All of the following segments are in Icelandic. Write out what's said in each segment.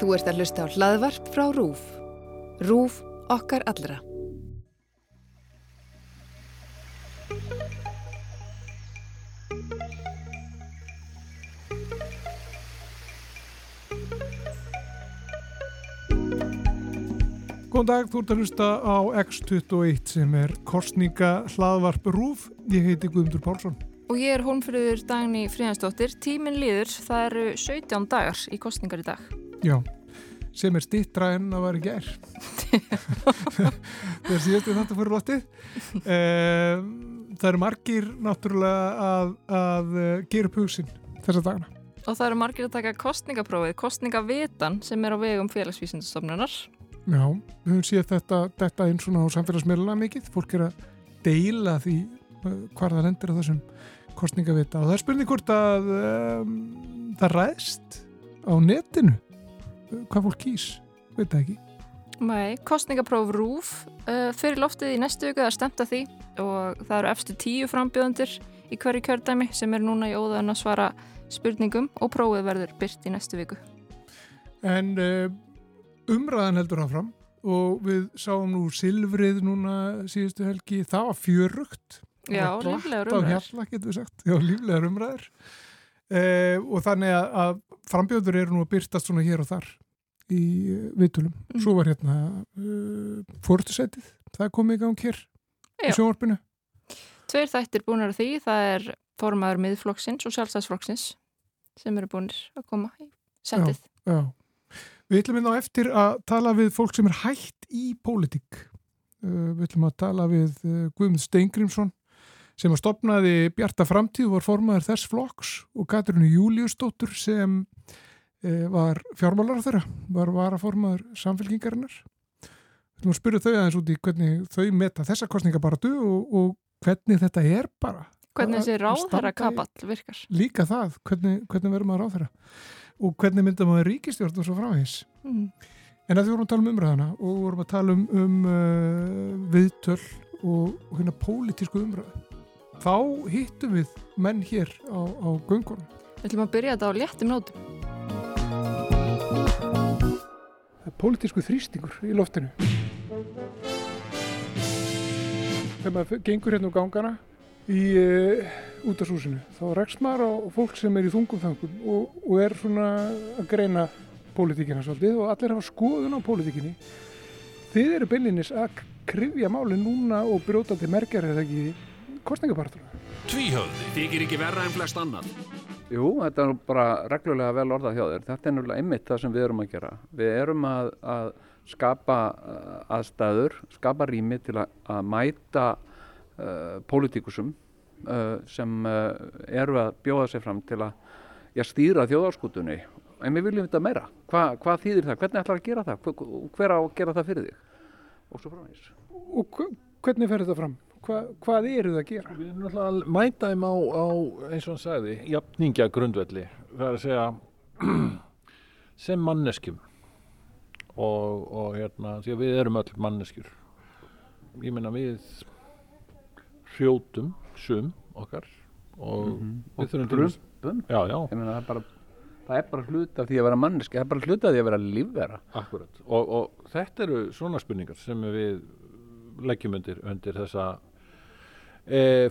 Þú ert að hlusta á hlaðvarp frá RÚF. RÚF okkar allra. Góðan dag, þú ert að hlusta á X21 sem er kostninga hlaðvarp RÚF. Ég heiti Guðmundur Pálsson. Og ég er Hólmfröður Dagni Fríðansdóttir. Tíminn líður, það eru 17 dagar í kostningar í dag. Já, sem er stittra en að vera gær. Það er síðast við þetta fyrir lóttið. Það eru margir náttúrulega að, að eh, gera upp hugsin þessa dagana. Og það eru margir að taka kostningaprófið, kostningavitan sem er á vegum félagsvísindastofnunar. Já, við höfum séð þetta, þetta eins og samfélagsmiðluna mikið. Fólk er að deila því uh, hvar það lendir á þessum kostningavita og það er spurning hvort að um, það ræðst á netinu hvað fólk kýs, veit það ekki. Nei, kostningapróf RÚF uh, fyrir loftið í næstu viku það er stemt að því og það eru efstu tíu frambjöðundir í hverju kjördæmi sem er núna í óðan að svara spurningum og prófið verður byrt í næstu viku. En uh, umræðan heldur áfram og við sáum nú Silfrið núna síðustu helgi, það var fjörugt. Já, líflegar við sagt. Já, líflegar umræður. Uh, og þannig að, að frambjöður eru nú að byrtast svona hér og þar í uh, viðtölum. Mhm. Svo var hérna uh, fórtusætið, það komið í gang hér í Já. sjónvarpinu. Tveir þættir búinir á því, það er formaður miðflokksins og sjálfstæðsflokksins sem eru búinir að koma í setið. Já. Við ætlum hérna á eftir að tala við fólk sem er hætt í pólitík. Uh, við ætlum að tala við uh, Guðmund Steingrímsson sem að stopnaði Bjarta Framtíð var formaður þess flokks og Katrínu Júliusdóttur sem var fjármálar þeirra, var varaformaður samfélkingarinnar. Við ætlum að spyrja þau aðeins út í hvernig þau meta þessa kostningabaratu og, og hvernig þetta er bara. Hvernig þessi ráðherra kapall virkar. Líka það, hvernig, hvernig verður maður á þeirra og hvernig myndar maður ríkistjórn og svo fráhís. Mm. En að því vorum að tala um umræðana og vorum að tala um, um uh, viðtöl og, og hérna pólitísku umræðu. Þá hittum við menn hér á, á göngunum. Við ætlum að byrja þetta á léttum nótum. Pólitísku þrýstingur í loftinu. Þegar maður gengur hérna úr gangana í uh, útashúsinu þá rekst maður á fólk sem er í þungum þangum og, og er svona að greina pólitíkina svolítið og allir hafa skoðun á pólitíkinni. Þið eru beinlinis að krifja máli núna og brjótandi merkjar eða ekki kostningapartur. Tvíhöfði þykir ekki verra en flest annan. Jú, þetta er bara reglulega vel orðað hjá þér. Þetta er náttúrulega einmitt það sem við erum að gera. Við erum að, að skapa uh, aðstæður, skapa rými til að, að mæta uh, pólitíkusum uh, sem uh, eru að bjóða sig fram til að já, stýra þjóðarskutunni. En við viljum þetta meira. Hva, hvað þýðir það? Hvernig ætlar að gera það? Hver, hver á að gera það fyrir þig? Og svo frá þess. Og hv- hvernig fer þetta fram? Hva, hvað eru það að gera? Við erum náttúrulega að mæta þeim á, á eins og hann sagði, jafningja grundvelli. Það er að segja sem manneskjum og, og hérna, því að við erum öll manneskjur. Ég meina við hrjótum sum okkar og við þurfum til þess- Bum. Já, já, Ég meina það er bara, það er bara hluta af því að vera manneski, það er bara hluta af því að vera lífvera. akkurat. Og, og þetta eru svona spurningar sem við leggjum undir, undir þessa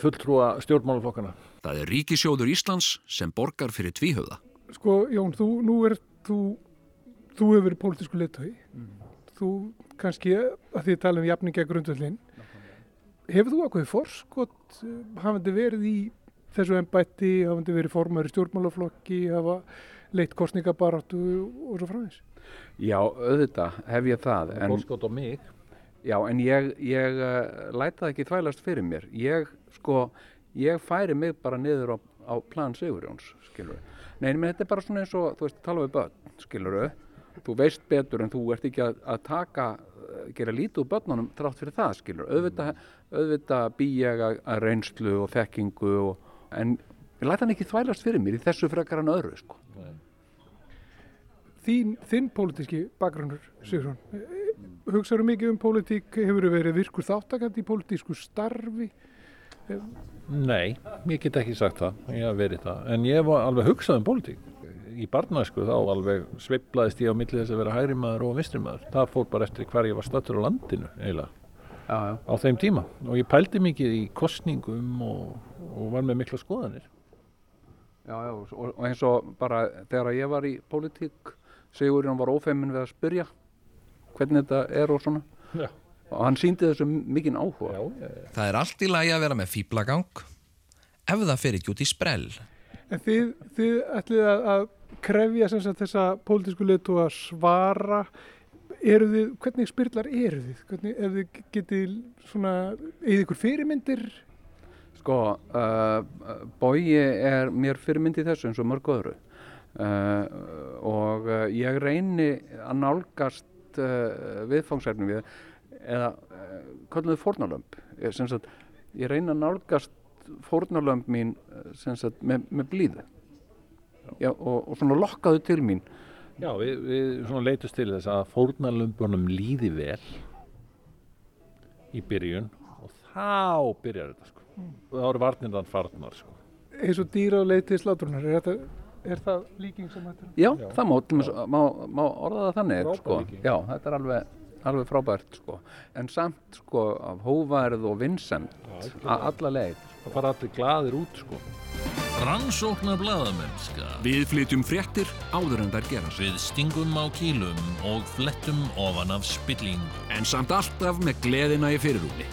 fulltrúa stjórnmálaflokkana. Það er Ríkisjóður Íslands sem borgar fyrir tvíhöfða. Sko, Jón, þú, nú er þú, þú hefur verið pólitísku leittói. Þú kannski, að því að tala um jafningja grundvöldin, hefur þú ákveðið forskot eh, hafandi verið í þessu embætti, hafandi verið formar í stjórnmálaflokki, hafa leitt kostningabaráttu og svo frá þess? Já, auðvitað hef ég það. En, Fórskot á mig. Já, en ég, ég uh, læta það ekki þvælast fyrir mér. Ég, sko, ég færi mig bara niður á, á plan Sigurjóns, skilur. Nei, menn þetta er bara svona eins og, þú veist, tala við börn, skilur. Þú veist betur en þú ert ekki að, að taka, uh, gera lítið úr börnunum þrátt fyrir það, skilur. Auðvitað, auðvitað bý ég að, að reynslu og þekkingu og, en ég læta hann ekki þvælast fyrir mér í þessu frekar en öðru, sko. Þín, þinn pólitíski bakgrunnur, Sigurðsson, hugsaðu mikið um pólitík, hefur verið virkur þáttakandi í pólitísku starfi? Nei, ég get ekki sagt það, ég hef verið það, en ég var alveg hugsað um pólitík. í barnæsku þá alveg sveiflaðist ég á milli þess að vera hægri maður og vinstri maður. Það fór bara eftir hver ég var stattur á landinu eiginlega Já, já. á þeim tíma og ég pældi mikið í kostningum og, og var með mikla skoðanir. Já, já, og, og eins og bara þegar ég var í pólitík, Sigurinn var ófeimin við að spyrja hvernig þetta er og svona. Já. Og hann síndi þessu mikinn áhuga. Já, já, já. Það er allt í lagi að vera með fýblagang ef það fer ekki út í sprell. En þið, þið ætlið að, að krefja sem sagt þessa pólitísku leitu að svara eru þið, hvernig spyrlar eru þið? Hvernig, ef þið getið svona, eða ykkur fyrirmyndir? Sko, uh, Bogi er mér fyrirmyndi þessu eins og mörg öðru uh, og uh, ég reyni að nálgast uh, viðfangsefni við eða uh, kallum þið fórnalömb ég, sem sagt, ég reyni að nálgast fórnalömb mín sem sagt, með, með blíðu. Já, og, og svona lokkaðu til mín. Já, við, við svona leitust til þess að fórnarlömbunum líði vel í byrjun og þá byrjar þetta sko. Og þá eru varnirðan farnar sko. Eins og dýra á leið til slátrunar, er, þetta, er það líking sem þetta? Já, Já. það má, má, má orða það þannig sko. Já, þetta er alveg, alveg frábært sko. en samt sko af hóværið og vinsend að alla leið Það fara allir glaðir út sko. Rannsóknar blaðamennska. Við flytjum fréttir áður en þær gerast. Við stingum á kýlum og flettum ofan af spillingu. En samt alltaf með gleðina í fyrirrúmi.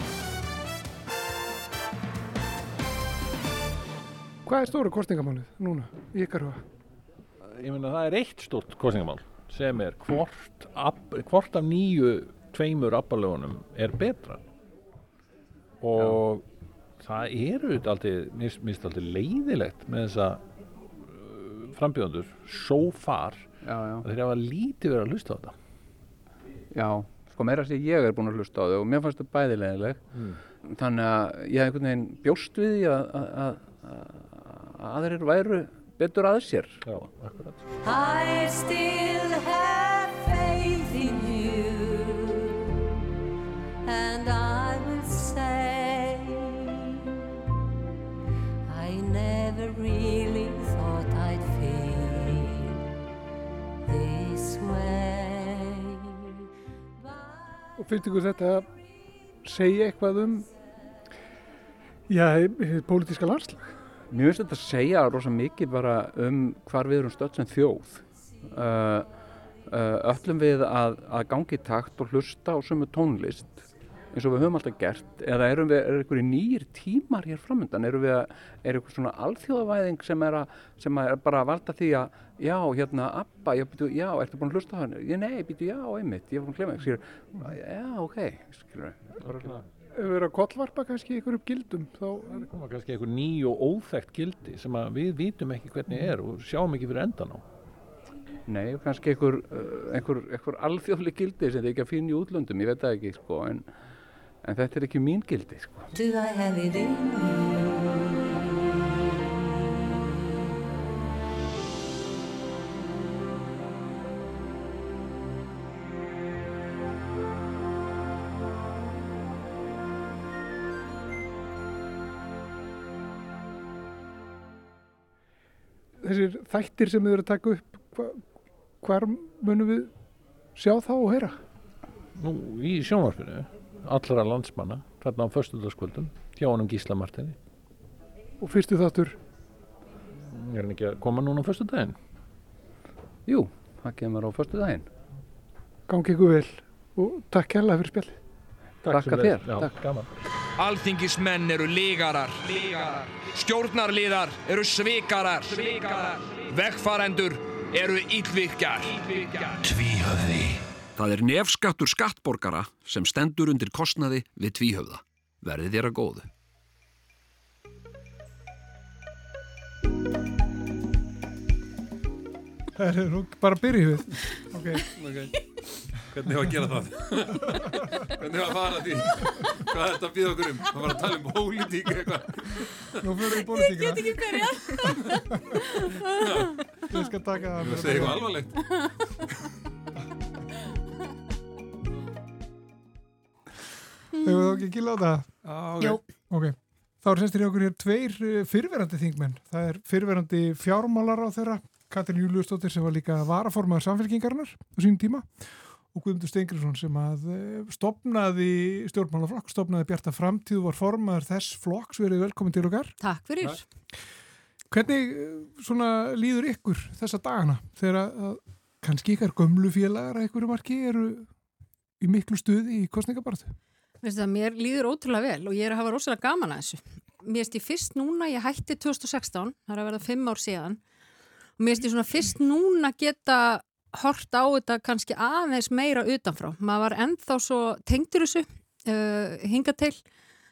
Hvað er stóra kostningamálið núna í ykkar huga? Ég meina það er eitt stort kostningamál sem er hvort, ab, hvort af nýju tveimur abbalögunum er betra og það eru þetta mér finnst aldrei leiðilegt með þessa uh, frambjóðandur so far Já, já. að þeir hafa lítið verið að hlusta á þetta Já, sko meira að segja ég er búin að hlusta á þau og mér fannst það bæðilegileg þannig að ég hef einhvern veginn bjóst við að aðrir væru betur að sér Já, akkurat I still have faith in you, and I will say, I never really thought I'd feel this way. Og finnst ykkur þetta að segja eitthvað um já, hið pólitíska landslag? Mér finnst þetta að segja rosa mikið bara um hvar við erum stödd sem þjóð. Uh, uh, öllum við að, að gangi í takt og hlusta á sömu tónlist eins og við höfum alltaf gert eða erum við, er einhverju nýjir tímar hér framöndan, erum við að, er eitthvað svona alþjóðavæðing sem er, að, sem er bara að valda því að já, hérna, Abba, já, býtu, já, ertu búin að hlusta á hann? Ég, nei, býtu, já, einmitt, ég var búin að glemja, skilur, já, ok, skilur, Ef við erum að kollvarpa kannski ykkur upp gildum, þá Það koma kannski einhver ný og óþekkt gildi sem að við vitum ekki hvernig er og sjáum ekki fyrir endan á. Nei, kannski einhver, uh, einhver, einhver alþjóðleg gildi sem þið ekki að finna í útlöndum, ég veit það ekki, sko, en, en þetta er ekki mín gildi, sko. Þættir sem þið eru að taka upp, hva, hvar munum við sjá þá og heyra? Nú, í sjónvarpinu, allra landsmanna, þarna á föstudagskvöldum, hjá honum Gísla Martini. Og fyrstu þáttur, Er hann ekki að koma núna á föstudaginn? Jú, það kemur á förstu daginn. gangi ykkur vel og takk kærlega fyrir spjalli. Leið. þér, takk. gaman. Alþingismenn eru lígarar. Stjórnarliðar eru svikarar. Vegfarendur eru íllvirkjar. Tvíhöfði. Það er nefskattur skattborgara sem stendur undir kostnaði við tvíhöfða. Verði þér að góðu. Það er nú bara byrjuð við. Ok, Hvernig var að gera það? Hvernig var að fara því? Hvað er þetta að býða okkur um? Það var að tala um pólitík eitthvað. við pólitíkina. Ekki byrja. Ég skal taka það. Það segir eitthvað alvarlegt. Hefur þú ekki gila á það? Jú. Ok. Þá eru sestir í okkur hér tveir eh, fyrverandi þingmenn. Það er fyrverandi fjármálar á þeirra Katrin Júliustóttir sem var líka varaformaður samfélkingarnar á sínum tíma og Guðmundur Stengriðsson sem að eh, stopnaði stjórnmálaflokk, stopnaði Bjarta Framtíð og var formaður þess flokks, verið velkomin til okkar. Takk fyrir. Hvernig eh, svona líður ykkur þessa dagana þegar að, kannski ykkar gömlu félagar að ykkur marki eru í miklu stuði í það, mér líður ótrúlega vel og ég er að hafa rosalega gaman að þessu. Mér erst ég fyrst núna, ég hætti 2016, það er að verða fimm ár síðan og mér erst ég svona fyrst núna geta hort á þetta kannski aðeins meira utanfrá. Maður var ennþá svo tengdur þessu uh, hinga til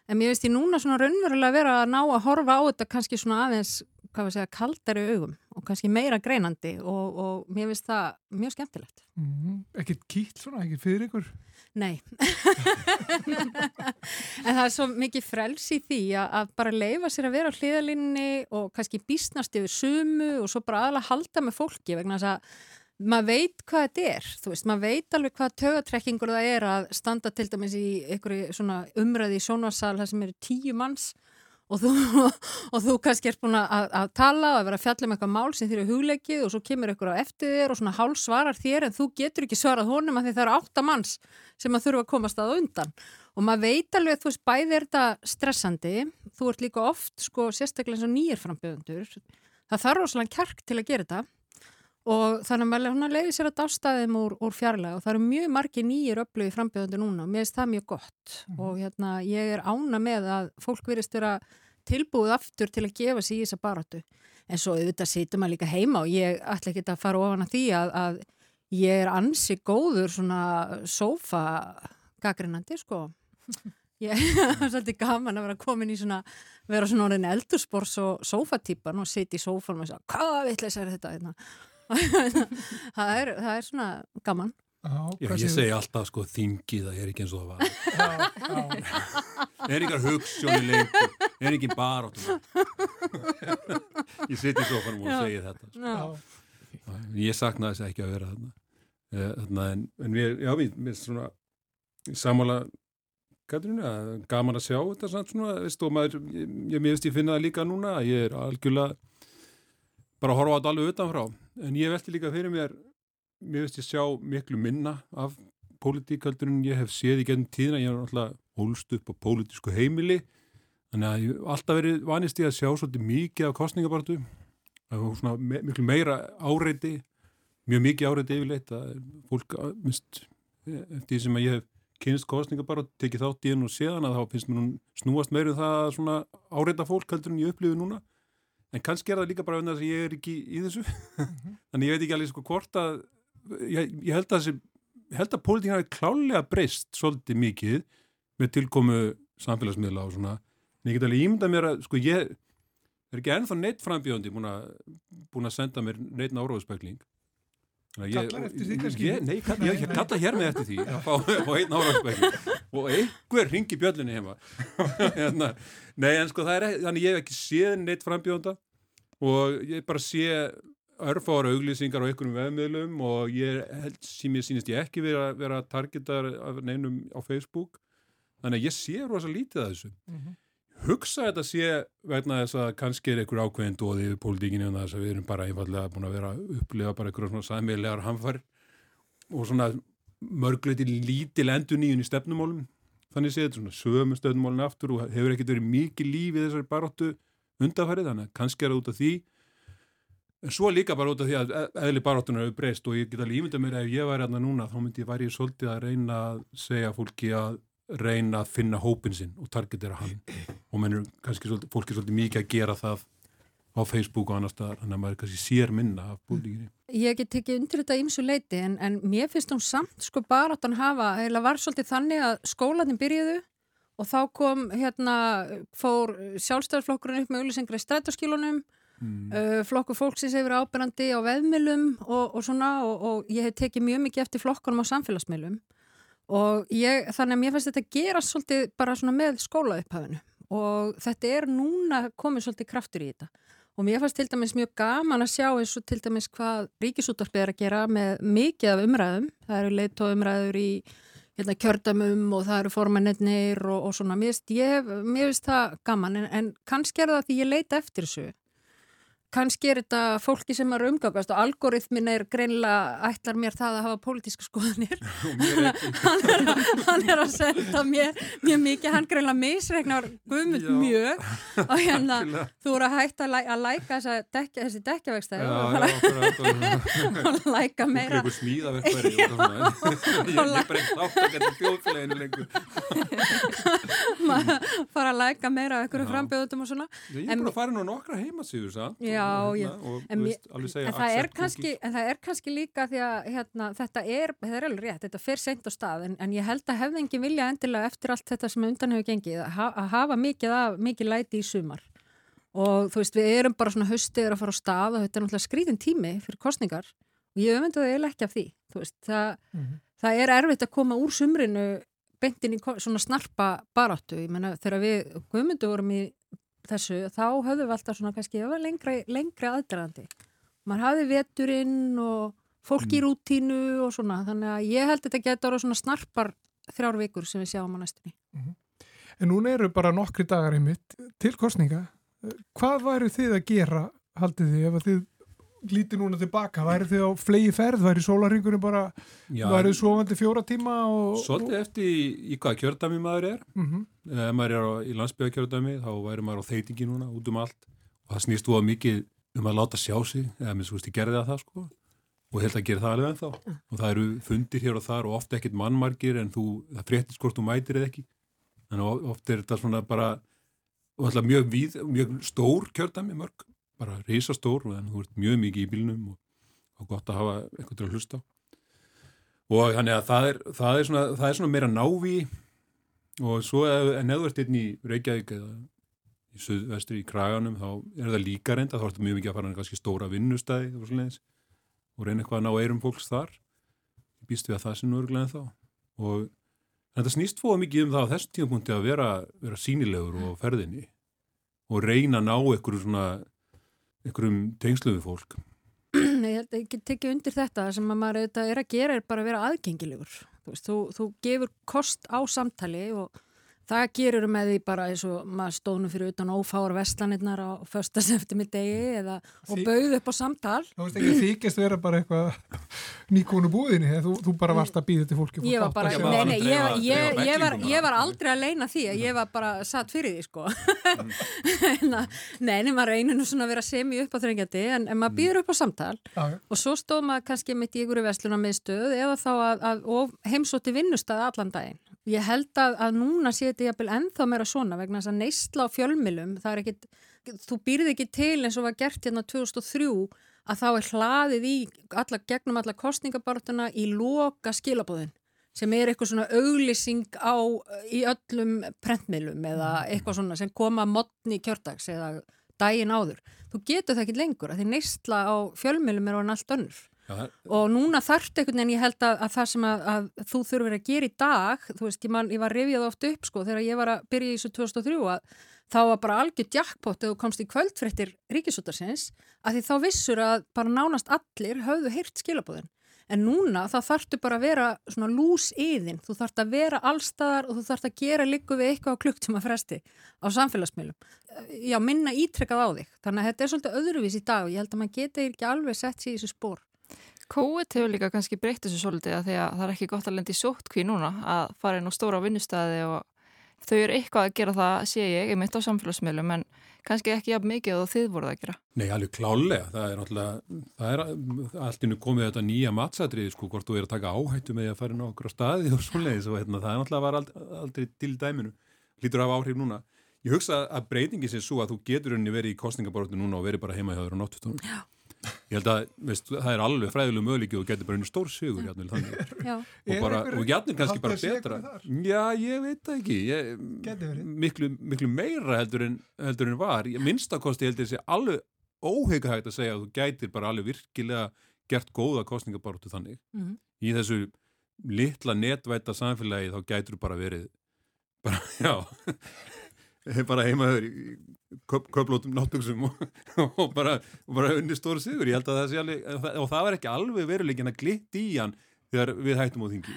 en mér erst ég núna svona raunverulega vera að ná að horfa á þetta kannski svona aðeins, hvað við segja, kaldari augum og kannski meira greinandi og, og mér finnst það mjög skemmtilegt. Mm -hmm. Ekkert kýtt svona, ekkert fyrir ykkur? Nei, en það er svo mikið frels í því að, að bara leifa sér að vera á hliðalínni og kannski býstnast yfir sumu og svo bara aðalega halda með fólki vegna þess að maður veit hvað þetta er, þú veist, maður veit alveg hvað tögatrekkingur það er að standa til dæmis í einhverju svona umræði í sjónarsal þar sem eru tíu manns og þú, og þú kannski er búin að, að tala og að vera að fjalla um eitthvað mál sem þér er hugleikið og svo kemur ykkur á eftir þér og svona hálf svarar þér en þú getur ekki svarað honum að því það eru átta manns sem að þurfa að komast að undan. Og maður veit alveg að þú veist bæði er þetta stressandi, þú ert líka oft sko sérstaklega eins og nýjir frambjöðundur það þarf rosalega kjark til að gera þetta og þannig að maður leiði sér að dástæðum úr, úr fjarlæg og það eru mjög margi nýjir öflögi frambjöðundur núna og mér finnst það mjög gott mm. og hérna ég er ána með að fólk verist vera tilbúið aftur til að gefa sér í þessa baratu en svo auðvitað situr maður líka heima og ég ætla ekki að fara ofan að því að, að ég er ansi góður svona sofa gaggrinandi sko ég er svolítið gaman að vera komin í svona vera svona orðin eldurspors og sofatýpan og sitja í sofan og segja hvað vittleis er þetta hérna? það, er, það er svona gaman. Já, ég segi alltaf sko þingi það er ekki eins og það var. Það er ekki að hugssjóni lengur? Það er ekki bara ég sitt í sofanum og segi þetta sko. ég sakna þess ekki að vera þarna, þarna en, en mér, já, mér, mér svona samála gaman að sjá þetta svona, veist, og maður, ég, ég mér veist ég finna það líka núna að ég er algjörlega bara að horfa á þetta alveg utanfrá en ég velti líka fyrir mér mér veist ég sjá miklu minna af pólitíkaldurinn ég hef séð í gennum tíðina, ég er alltaf hólst upp á pólitísku heimili. Þannig að ég hef alltaf verið vanist í að sjá svolítið mikið af kostningabartu svona me miklu meira áreiti mjög mikið áreiti yfirleitt. Að fólk mist eftir því sem að ég hef kynst kostningabartu, tekið þátt í henn og séðan að þá finnst mér snúast meirið um það svona áreita fólk heldur en ég upplifi núna en kannski er það líka bara að ég er ekki í þessu. Þannig ég veit ekki alveg sko hvort að ég, ég held að þessi ég held að pólitíkinn hafi klálega breyst svolítið mikið með tilkomu samfélagsmiðla og svona. En ég get alveg ímynda mér að sko ég er ekki ennþá neitt frambjóðandi búin að, búin að senda mér neitt áráðspækling Kallar eftir því kannski? Nei, ég, kalla hér með eftir því fá einn áráðspækling og einhver ringi bjöllinni heima. Hérna, Nei en sko það er þannig ég hef ekki séð neitt frambjóðanda og ég bara sé örfára auglýsingar á einhverjum vefmiðlum og ég held sem ég sínist ég ekki vera, vera targetar af neinum á Facebook. Þannig að ég sé rosa lítið að þessu. Mm -hmm. hugsa þetta sé vegna þess að kannski er einhver ákveðin dóði yfir pólitíkinu og þess að við erum bara einfallega búin að vera að upplifa bara einhverjum svona sæmiðlegar hamfar og svona mörgleiti lítil endur nýjun í stefnumólum þannig sé þetta svona sömu stefnumólin aftur og hefur ekkert verið mikið líf í þessari baróttu undarfærið þannig að kannski er það út af því. En svo líka bara út af því að eðli baróttunar hefur breyst og ég get alveg ímynda mér ef ég væri hérna núna þá myndi ég væri svolítið að reyna að segja fólki að reyna að finna hópin sinn og targetera hann. Og mennur kannski svolítið, fólki svolítið mikið að gera það á Facebook og annar staðar þannig að maður kannski sér minna af búlíkinni. Ég get ekki undir þetta ímsu leiti en, en mér finnst hún samt sko baróttan hafa, eða var svolítið þannig að skólanin byrjuðu og þá kom hérna, fór sjálfstæðarflokkurinn upp með auðvisengra í strætóskílunum Mm. Uh, flokku fólksins hefur ábyrgandi á veðmilum og, og svona og, og ég hef tekið mjög mikið eftir flokkunum á samfélagsmiðlum og ég, þannig að mér finnst þetta að gera svolítið bara svona með skólaupphafinu og þetta er núna komið svolítið kraftur í þetta og mér finnst til dæmis mjög gaman að sjá eins og til dæmis hvað ríkisúttarpið er að gera með mikið af umræðum. Það eru leitt og umræður í hérna, kjördamum og það eru formannir og, og svona, mér finnst það gaman en, en kannski er það því ég leita eftir þessu kannski er þetta fólki sem er umgangast og algoritmin er greinlega ætlar mér það að hafa pólitíska skoðanir. Hann, er að, hann er að senda mér mjög mikið, hann greinlega misregnar guðmund mjög. Og hérna þú eru að hætta að, að læka þessa dekja, þessi dekkjavegstæði Já, og, læka meira. og fara að læka meira af einhverju frambjöðutum og svona. Ég er bara að fara nú nokkra heimasíður, samt. Já, og, já. hérna, og, veist, alveg segja en það, er kannski, en það er kannski líka því að hérna, þetta er, þetta er alveg rétt, þetta fer seint á stað en, en ég held að hefði engin vilja endilega eftir allt þetta sem undan hefur gengið að, ha að hafa mikið, af, mikið læti í sumar og þú veist við erum bara svona haustið að fara á stað og þetta er náttúrulega skrýðin tími fyrir kostningar og ég öfundu það eiginlega ekki af því þú veist, það, Mhm. það er erfitt að koma úr sumrinu beintin í svona snarpa baráttu, ég menna þegar við guðmundu vorum í þessu þá höfðum við alltaf svona kannski það var lengri, lengri aðdraðandi maður hafði veturinn og fólk í rútínu og svona þannig að ég held að þetta getur orðið svona snarpar þrjár vikur sem við sjáum á næstunni. En núna eru bara nokkri dagar einmitt til kostninga. Hvað væri þið að gera, haldið þið, ef að þið lítið núna tilbaka? Væri þið á flegi ferð, væri sólaringunum bara, Já, væri þið sofandi fjóra tíma og... Svolítið eftir í, í hvaða kjördæmi maður er. Mhm. Ef maður er á, í landsbyggakjördæmi þá væri maður á þeitingi núna út um allt og það snýst þú að mikið um að láta sjá sig eða minnst þú veist ég gerði það það sko og held að gera það alveg ennþá og það eru fundir hér og þar og ofta ekkit mannmargir en þú, það fréttist hvort þú mætir eða ekki en ofta er þetta svona bara og mjög, víð, mjög stór kjördæmi mörg, bara risastór en þú ert mjög mikið í bílnum og, og gott að hafa eitthvað til að hlusta og þannig að það er, það er, svona, það er svona meira návi og svo en ef þú ert einn í Reykjavík eða í suðvestri í Kraganum þá er það líka reynda, þá ertu mjög mikið að fara kannski stóra vinnustæði og svoleiðis og reyna eitthvað að ná eirum fólks þar. Býst við að það sé nú örglega en þá og þetta snýst fóða mikið um það á þessum tímapunkti að vera, vera sínilegur og ferðinni og reyna að ná einhverju svona einhverjum tengslu við fólk? Ég held get tekið undir þetta sem að maður auðvitað er að gera er bara að vera aðgengilegur. Þú, veist, þú, þú gefur kost á samtali og það gerur með því bara eins og maður stóðnum fyrir utan ófáar vestlanirnar á föstas eftir mig degi eða, og bauð upp á samtal Þú veist ekki að þykjast vera bara eitthvað nýkonu búðinni, eða þú, þú bara varst að býða til fólki. fólk Ég var bara, að nei, nei, ég, ég, ég, var, ég var aldrei að leina því að ég var bara satt fyrir því, sko. En að- nei, en maður reynir nú svona að vera semi upp á þrengjandi, en, en maður býður upp á samtal já. og svo stóð maður kannski mitt í ykkur versluna með stöð eða þá að, að heimsótti vinnustæði allan daginn. Ég held að, að núna sé þetta jafnvel ennþá meira svona vegna þess að neysla á fjölmilum, það er ekkit, þú býrði ekki til eins og var gert hérna 2003 að þá er hlaðið í alla, gegnum alla kostningabartuna í loka skilabóðin sem er eitthvað svona auglýsing á í öllum prentmiðlum eða eitthvað svona sem koma modni kjördags eða daginn áður. Þú getur það ekki lengur að því neysla á fjölmiðlum er orðin allt önnur. Já, Og núna þarft einhvern veginn, ég held að, að það sem að, að þú þurfur að gera í dag, þú veist, ég, man, ég var rifjað oft upp sko þegar ég var að byrja í þessu 2003 að þá var bara algjör jackpot ef þú komst í kvöldfrettir ríkisútarsins að því þá vissur að bara nánast allir höfðu heyrt skilabóðin. En núna þá þarftu bara að vera svona lús yðin, þú þarft að vera allstaðar og þú þarft að gera líku við eitthvað á klukktíma fresti á samfélagsmiðlum. Já, minna ítrekkað á þig. Þannig að þetta er svolítið öðruvís í dag og ég held að maður geti ekki alveg sett sér í þessu spór. COVID hefur líka kannski breytt þessu svolítið að því að það er ekki gott að lendi í sótkví núna að fara inn á stóra vinnustæði og þau eru eitthvað að gera það, sé ég, ég mitt á samfélagsmiðlum en kannski ekki jafn mikið og þið voruð að gera. Nei, alveg klálega, það er náttúrulega, það er allt innu komið þetta nýja matsatriði, sko, hvort þú er að taka áhættu með að fara inn á okkur á staði og svoleiðis og hérna, það er náttúrulega var aldrei, aldrei til dæminu, lítur að hafa áhrif núna. Ég hugsa að breytingi sé svo að þú getur henni verið í kostningabortu núna og verið bara heima hjá þér á náttutónum. Já. Ég held að, veist, það er alveg fræðilega möguleiki og getur bara einu stór sigur, játnvel, þannig. Já. Og Er bara, einhver- og játnvel kannski bara betra. Já, ég veit það ekki. Ég, Gæti verið. miklu, miklu meira heldur en, heldur en var. Minnstakosti heldur þessi alveg óheikahægt að segja að þú gætir bara alveg virkilega gert góða kostningabartu þannig. Mhm. Í þessu litla netvæta samfélagi þá gætur þú bara verið bara, já bara heimaður köp, köplótum náttúksum og, og bara, bara unni stóra sigur. Það alveg, og það var ekki alveg veruleikin að glitt í hann þegar við hættum á þingi.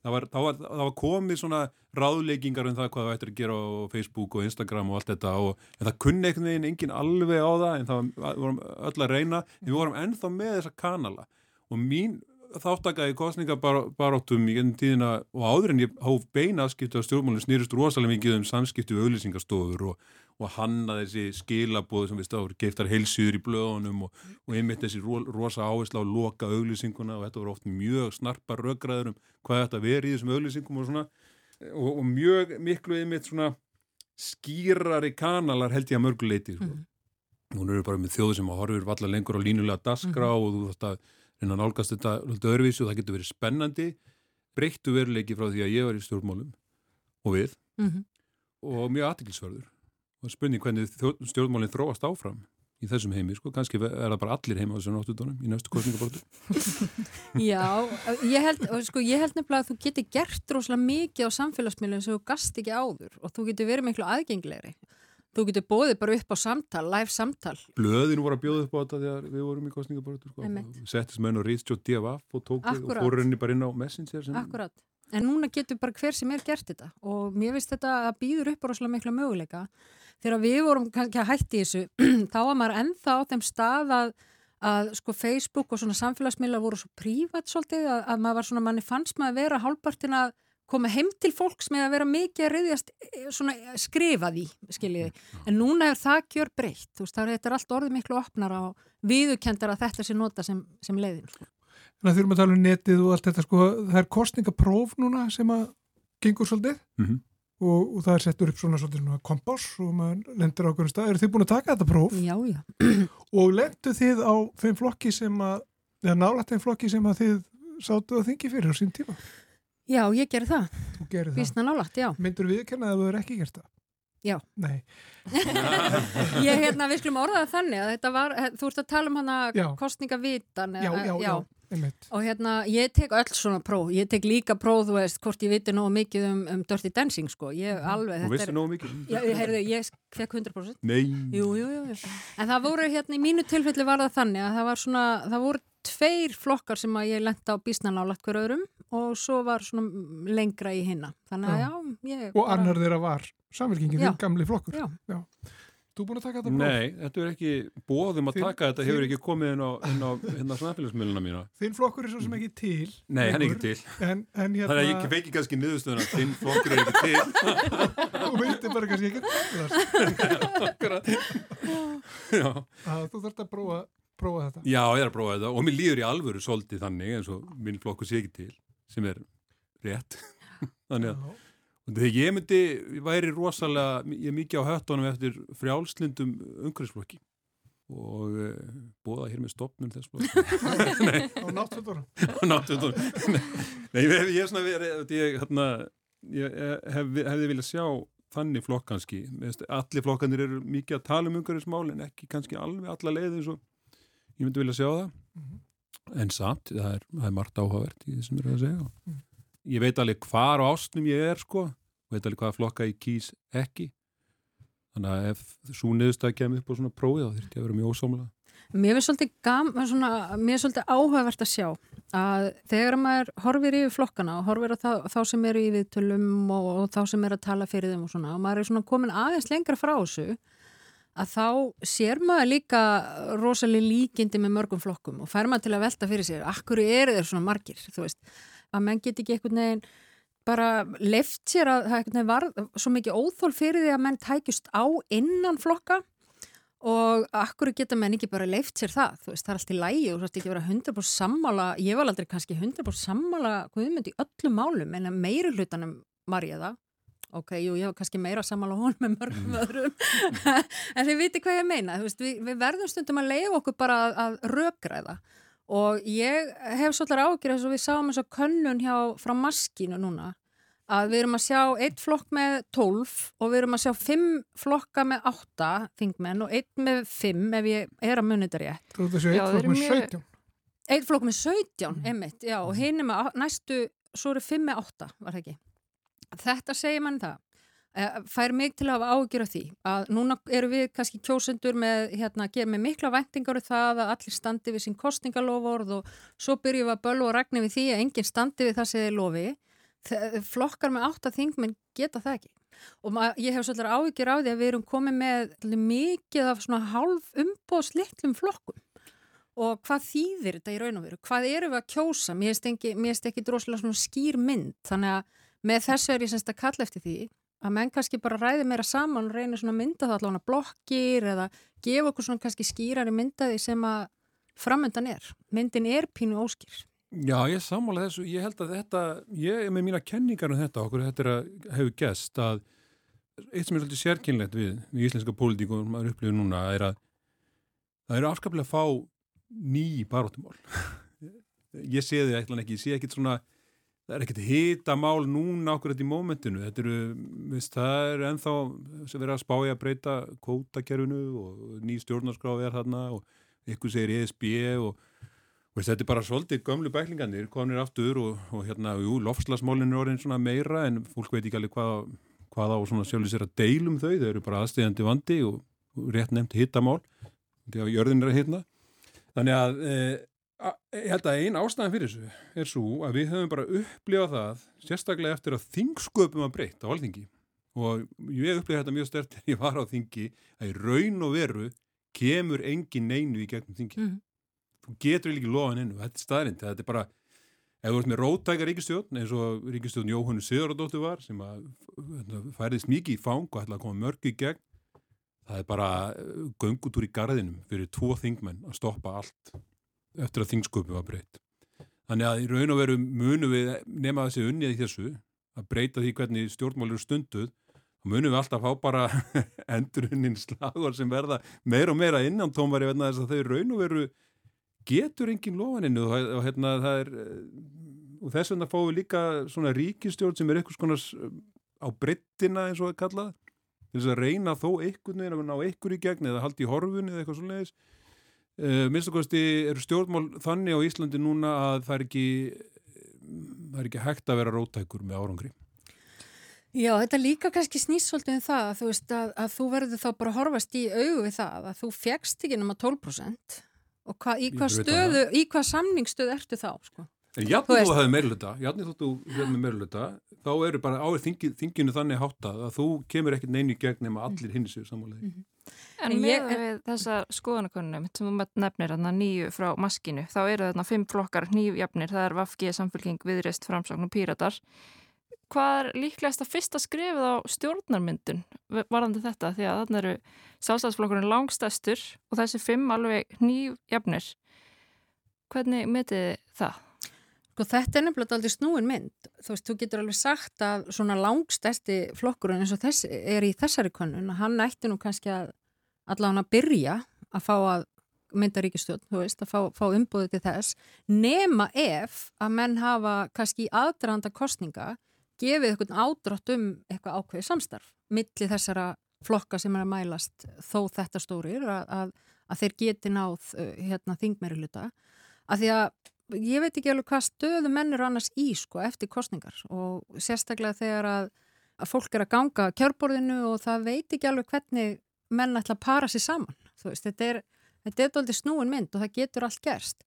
það var, það, var, það var komið svona ráðleikingar um það hvað það ættir að gera á Facebook og Instagram og allt þetta og en það kunni einhvern veginn enginn alveg á það en það var, vorum öll að reyna en við vorum ennþá með þessa kanala og mín þáttakaði kostningabaróttum í gennum tíðina og áður en ég hóf beina afskiptu á stjórnmálinn snýrist rosalega mikið um samskiptu við auðlýsingastofur og, og hanna þessi skilabóð sem við stáður, geiftar heilsýður í blöðunum og, og einmitt þessi ro, rosa áhersla á loka auðlýsinguna og þetta voru oft mjög snarpa röggræður um hvað þetta veri í þessum auðlýsingum og svona og, og mjög miklu einmitt svona skýrari kanalar held ég að mörguleiti sko. mm. Nún eru bara með þjóðu sem að horfir valla lengur á línulega dasgra mm. og þú þátt að reyna að nálgast þetta öðruvísu og það getur verið spennandi breyttu veruleiki frá því að ég var í stjórnmálum og við. Mm -hmm. og mjög aðtiklisverður og spurning hvernig stjórnmálinn þróast áfram í þessum heimi, sko, kannski er það bara allir heima á þessum náttutónum í næstu kostningabortu Já, ég held sko, ég held nefnilega að þú getur gert rosalega mikið á samfélagsmiðlum sem þú gast ekki áður og þú getur verið miklu aðgenglegri Þú getur bóðið bara upp á samtal, live samtal. Blöðin voru að bjóða upp á þetta þegar við vorum í kostningabortu. Sko. Settist menn og rýðst og divaf og tók við og fóru henni bara inn á Messenger. Sem... Akkurat. En núna getur bara hver sem er gert þetta og mér finnst þetta að býður upp rosalega mikla möguleika. Þegar við vorum kannski að hætti þessu, þá var maður ennþá á þeim stað að, að sko Facebook og svona samfélagsmiðla voru svo prívat svolítið að, að maður var svona, manni fannst maður að vera hálfpartin að koma heim til fólks með að vera mikið að reyðjast svona skrifa því, skiljiði. En núna er það gjör breytt, þú veist, það er allt orðið miklu opnar á viðukendar að þetta sé nota sem, sem leiðin. Sko. Þannig að þurfum að tala um netið og allt þetta, sko, það er kostningapróf núna sem að gengur svolítið mm -hmm. og, og það er settur upp svona svolítið svona kompás og maður lendur á hvernig stað. Er þið búin að taka þetta próf? Já, já. og lendu þið á þeim flokki sem að, eða nálat þeim flokki sem að þið sátu að þingi fyrir á sín tíma? Já, ég ger það. Þú gerir það? Vísna nálagt, já. Myndur við kenna að þú er ekki gert það? Já. Nei. ég, hérna, við skulum orðaða þannig að þetta var, þú ert að tala um hana kostningavitan. Já, já, já, einmitt. Og hérna, ég tek öll svona próf. Ég tek líka próf, þú veist, hvort ég viti nógu mikið um, um Dirty Dancing, sko. Ég alveg, Þú veistu nógu mikið? Já, heyrðu, ég fekk 100%. Nei. Jú, jú, jú, jú. En það voru, hérna, í mínu tilfelli var það þannig að það var svona, það voru tveir flokkar sem að ég lenda á bísnanálat hver öðrum og svo var svona lengra í hinna. Þannig að já, ég og bara... annar þeirra var samverkingin, þinn gamli flokkur. Já. já. Þú búin að taka þetta próf? Nei, þetta er ekki bóðum að þinn, taka þetta hefur ekki komið inn á, inn á hérna samfélagsmiðluna mína. Þinn flokkur er svo sem ekki til Nei, hann er ekki til. En, en hérna... Þannig að ég feiki kannski niðurstöðuna Þinn flokkur er ekki til. Þú veitir bara kannski ekki Þú þarfst að prófa prófa þetta? Já, ég er að prófa þetta. Og mér líður í alvöru svolítið þannig eins og minn flokku sé ekki til sem er rétt. Þannig að þegar ég myndi, ég væri rosalega, ég er mikið á höttunum eftir frjálslindum umhverfisflokki og e, bóða hér með stopnum þess flokki á náttúrunum á náttúrunum Nei, ég, er svona verið ég, hérna, ég hef, hefði viljað sjá þannig flokk kannski, allir flokkanir eru mikið að tala um umhverfismál en ekki kannski alveg alla leiði eins og ég myndi vilja sjá það. Mm -hmm. En samt, það er, það er margt áhugavert í þessum er að segja. Mm. Ég veit alveg hvar á ástnum ég er sko. Veit alveg hvaða flokka ég kýs ekki. Þannig að ef svo neðustag kemur upp á svona prófið þá þurft ég að vera mjög ósámlega Mér finnst svolítið, svona, mér er svolítið áhugavert að sjá að þegar maður horfir yfir flokkana og horfir á þá sem eru í viðtölum og, og þá sem eru að tala fyrir þeim og svona og maður er svona komin aðeins lengra frá þessu að þá sér maður líka rosalega líkindi með mörgum flokkum og fær maður til að velta fyrir sér akkur eru þeir svona margir, þú veist? Að menn get ekki einhvern veginn bara left sér að það einhvern veginn var svo mikið óþól fyrir því að menn tækjust á innan flokka og akkur geta menn ekki bara leift sér það, þú veist, það er allt í lægi og þú veist ekki vera 100% sammála, ég var aldrei kannski 100% sammála, hvað við myndi í öllum málum en meiri hlutanum ég það ok, jú, ég hef kannski meira sammála hún með mörgum öðrum. En þið viti hvað ég meina veist, við, við verðum stundum að leiða okkur bara að, að rökræða. Og ég hef svolítið ágjörð þess að við sáum eins og könnun hjá frá maskínu núna að við erum að sjá eitt flokk með 12 og við erum að sjá 5 flokka með 8 þingmenn og eitt með 5 ef ég er að munið þetta rétt. Þú veist þessu eitt flokk með 17 Eitt flokk með 17, mm. einmitt, já og hinn er með næstu, svo eru 5 með 8 var það ekki þetta segir mann það eh, fær mig til að hafa ágjör af því að núna eru við kannski kjósendur með, hérna, með mikla vendingar og um það að allir standi við sín kostningalofórð og svo byrjum við að bölva og ragna við því að enginn standi við það sem þið lofi flokkar með átta þingmenn geta það ekki og ég hef svolítið áhyggjur á því að við erum komið með mikið af svona hálf umbóðslitlum flokkum og hvað þýðir þetta í raun og veru? Hvað erum við að kjósa? Mér finnst ekki, droslega skýr mynd þannig að með þessu er ég semst að kalla eftir því að menn kannski bara ræði meira saman og reynir svona að mynda það allavega blokkir eða gefa okkur svona kannski skýrari myndaði sem að framöndan er. Myndin er pínu óskýr. Já, ég sammála þessu, ég held að þetta, ég er með mína kenningar um þetta, okkur þetta er að hefur gest að eitt sem er svolítið sérkynlegt við, við íslenska pólitík og maður upplifir núna er að það eru afskaplega að fá ný baróttumál. ég sé þið eitthvað ekki, ég sé ekkit svona, það er ekkit hita mál núna okkur þetta í mómentinu, þetta eru, veist, það er ennþá sem verið að spája að breyta kótakerfinu og ný stjórnarskráð er þarna og ykkur segir ESB og Veist, þetta er bara svolítið gömlu bæklingarnir, komnir aftur og, og hérna, jú, lofslagsmálinn er orðin svona meira en fólk veit ekki alveg hvað, hvað á svona sjálfur sér að deilum þau, þau eru bara aðstegjandi vandi og, og rétt nefnt hittamál, því að jörðin er að hitna. Þannig að e, a, ég held að einn ástæðan fyrir þessu er svo að við höfum bara upplifað það, sérstaklega eftir að þingsköpum að breyta á alþingi. Og ég upplifað þetta mjög stert en ég var á þingi að í raun og veru kemur engin neinu í gegnum þingi. Mm þú getur ekki loðan og þetta er staðrind, þetta er bara ef þú ert með rótækar ríkistjórn eins og ríkistjórn Jóhannu Sigurðardóttur var sem að hérna, færðist mikið í fang og ætla að koma mörg í gegn það er bara göngutúr í garðinum fyrir tvo þingmenn að stoppa allt eftir að þingsköpum var breytt. Þannig að í raun og veru munum við nema þessi unnið í þessu að breyta því hvernig stjórnmálur stunduð og munum við alltaf fá bara endurunnin slagur sem verða meira og meira innan tómari vegna þess að þau raun og veru getur engin lofaninu og, hérna, er, og þess vegna fáum við líka svona ríkistjórn sem er eitthvað svona á brettina eins og að kalla til þess að reyna þó einhvern veginn að ná einhver í gegn eða haldi í horfun eða eitthvað svona leiðis uh, minnst okkarst eru stjórnmál þannig á Íslandi núna að það er ekki það er ekki hægt að vera rótækur með árangri Já, þetta líka kannski snýst svolítið um það að þú, veist, að, að þú verður þá bara að horfast í augu við það að þú fegst ekki nema 12% og hva, í hvað stöðu, í hvað samningsstöðu ertu þá, sko? En jafnir þú, þú hefði meirluta, jafnir þú hefði meirluta, þá eru bara þingi, þinginu þannig háttað að þú kemur ekkert neini gegn nema allir hins sér samanlega. Mm -hmm. En, en með ég, þessa skoðanakonunum sem þú nefnir þarna nýju frá maskinu, þá eru þarna fimm flokkar nýjafnir, það er Vafgi, Samfélking, Viðrist, Framsókn og Píratar. Hvað er líklegast að fyrsta skrifið á stjórnarmyndun varðandi þetta? Því að þarna eru sjálfstæðsflokkurinn langstæstur og þessi fimm alveg nýjafnir. Hvernig metið það? Sko þetta er nefnilega aldrei snúin mynd. Þú veist, þú getur alveg sagt að svona langstæsti flokkurinn eins og þess er í þessari konun og hann ætti nú kannski að allavega að byrja að fá að mynda ríkistjórn, þú veist, að fá, fá umbúðið til þess, nema ef að menn hafa kannski í aðdraðanda kostninga gefið eitthvað ádrátt um eitthvað ákveðið samstarf milli þessara flokka sem er að mælast þó þetta stórir að, að, að þeir geti náð uh, hérna, þingmeri hluta að því að ég veit ekki alveg hvað stöðu menn eru annars í sko eftir kostningar og sérstaklega þegar að, að fólk er að ganga kjörborðinu og það veit ekki alveg hvernig menn ætla að para sér saman veist, þetta er, þetta er aldrei snúin mynd og það getur allt gerst.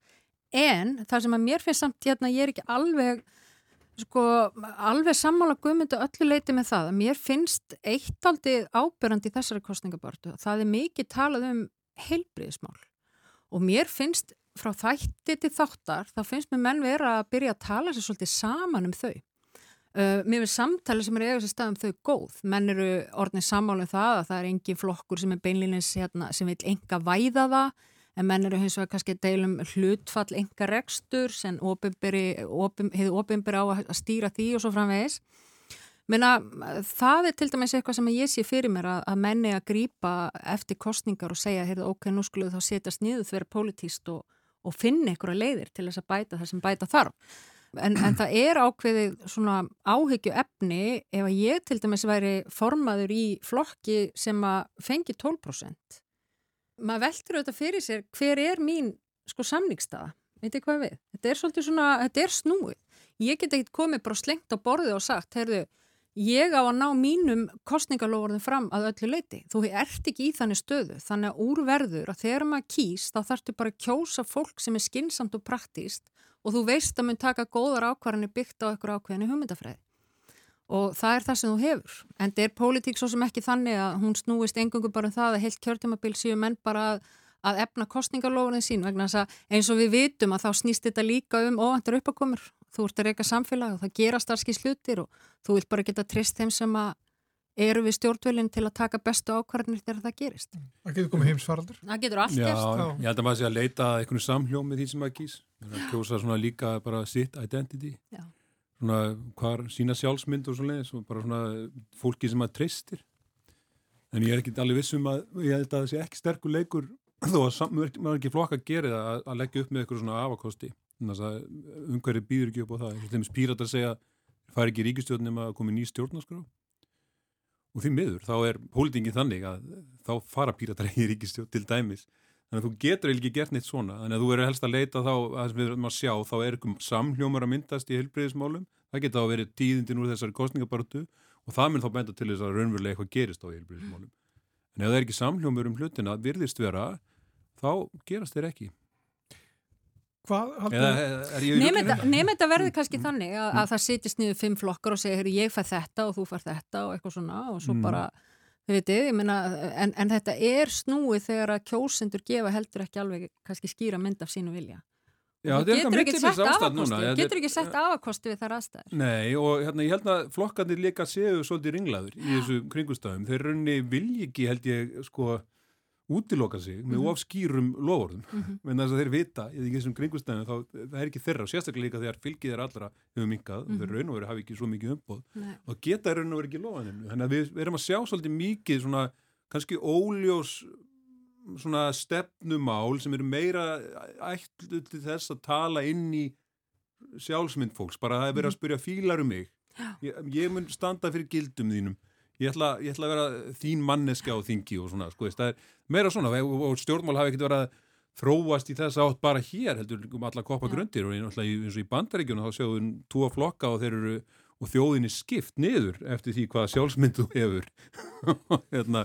En það sem að mér finnst samt hérna, ég er ekki alveg sko, alveg sammála guðmyndu öllu leiti með það að mér finnst eitt aldrei ábyrrandi í þessari kostningabortu það er mikið talað um heilbriðismál og mér finnst frá þætti til þáttar þá finnst mér menn vera að byrja að tala sér svolítið saman um þau Uh, mér finnst samtali sem er eiga sér stað um þau góð menn eru orðnið sammálu um það að það er engin flokkur sem er beinlýnins hérna, sem vil enga væða það en menn eru hins vegar kannski deilum hlutfall enga rekstur sem hefur ofinberi á að stýra því og svo framvegis Menna, það er til dæmis eitthvað sem ég sé fyrir mér að, að menni að grýpa eftir kostningar og segja, heyrðu, ok, nú skulle þá setjast niður þverja politíst og, og finna einhverja leiðir til þess að bæta það sem bæta þarf. En, en það er ákveðið svona áhyggju efni ef að ég til dæmis væri formaður í flokki sem að fengi 12%. Maður veldur auðvitað fyrir sér hver er mín sko samningstaða, veit ég hvað við? Þetta er svolítið svona, þetta er snúið. Ég get ekkert komið bara slengt á borðið og sagt, heyrðu, ég á að ná mínum kostningalofurðin fram að öllu leiti. Þú ert ekki í þannig stöðu, þannig að úrverður að þegar maður kýst þá þarftu bara að kjósa fólk sem er skinsamt og praktíst og þú veist að mun taka góðar ákvarðanir byggt á eitthvað ákveðinu hugmyndafræði og það er það sem þú hefur en það er pólitík svo sem ekki þannig að hún snúist engungu bara um það að heilt kjörtumabil séu menn bara að, að efna kostningarlóðin sín vegna þess að eins og við vitum að þá snýst þetta líka um óvæntar uppakomur þú ert að reyka samfélag og það gerast alls slutir og þú vilt bara geta trist þeim sem að eru við stjórnvölinn til að taka bestu ákvarðinir þegar það gerist. Það getur komið heimsfaraldur. Það getur allt Já, gerst. Að að kjósa svona líka bara sitt identity. Já. Svona hvar sína sjálfsmynd og svona bara svona fólki sem maður treystir. En ég er ekki alveg vissum að ég held að það sé ekki sterkur leikur þó að sam, maður ekki flokka að gera það að, að leggja upp með eitthvað svona afakosti. Að umhverju býður ekki upp á það. Þeim spýrat að segja fær ekki ríkistjórnum að komi ný stjórnarskrá og því miður, þá er pólitingin þannig að þá fara píratar í ríkistjórn til dæmis, þannig að þú getur ekki gert neitt svona, þannig að þú eru helst að leita þá að sem við erum að sjá, þá er einhverjum samhljómar að myndast í heilbreyðismálum það geta á að vera tíðindin úr þessari kostningabartu og það mun þá benda til þess að raunverulega eitthvað gerist á heilbreyðismálum en ef það er ekki samhljómar um hlutina virðist vera, þá gerast þeir ekki. Nefn þetta verður kannski þannig að, að það sitist niður fimm flokkar og segir ég fær þetta og þú fær þetta og eitthvað svona og svo mm. bara, ég meina en, en þetta er snúið þegar að kjósendur gefa heldur ekki alveg kannski skýra mynd af sínu vilja. Já, þú getur ekki sett afakosti þú getur ekki sett afakosti við þar aðstæður. Nei, og hérna, ég held að flokkarnir líka séu svolítið ringlaður í þessu kringustafum þeir raunni vilji ekki, held ég, sko útiloka sig með mm -hmm. ofskýrum lofórðum, mm -hmm. en þess að þeir vita í þessum kringustæðinu, þá það er ekki þeirra og sérstaklega líka þegar fylgið er allra hefur minkað mm -hmm. og þeir raun og veru hafi ekki svo mikið umbóð og geta raun og veru ekki lofaninu þannig að við, við erum að sjá svolítið mikið svona kannski óljós svona stefnumál sem eru meira ætlu til þess að tala inn í sjálfsmynd fólks, bara það er verið að spyrja fílar um mig, ég, ég mun standa fyrir gildum þínum Ég ætla, ég ætla að vera þín manneska á þingi og svona, sko, það er meira svona og stjórnmál hafi ekkert verið að þróast í þess átt bara hér, heldur um alla koppa grundir og eins og í bandaríkjuna þá séu við tvo flokka og þeir eru og þjóðinni skipt niður eftir því hvaða sjálfsmyndu hefur. Hérna,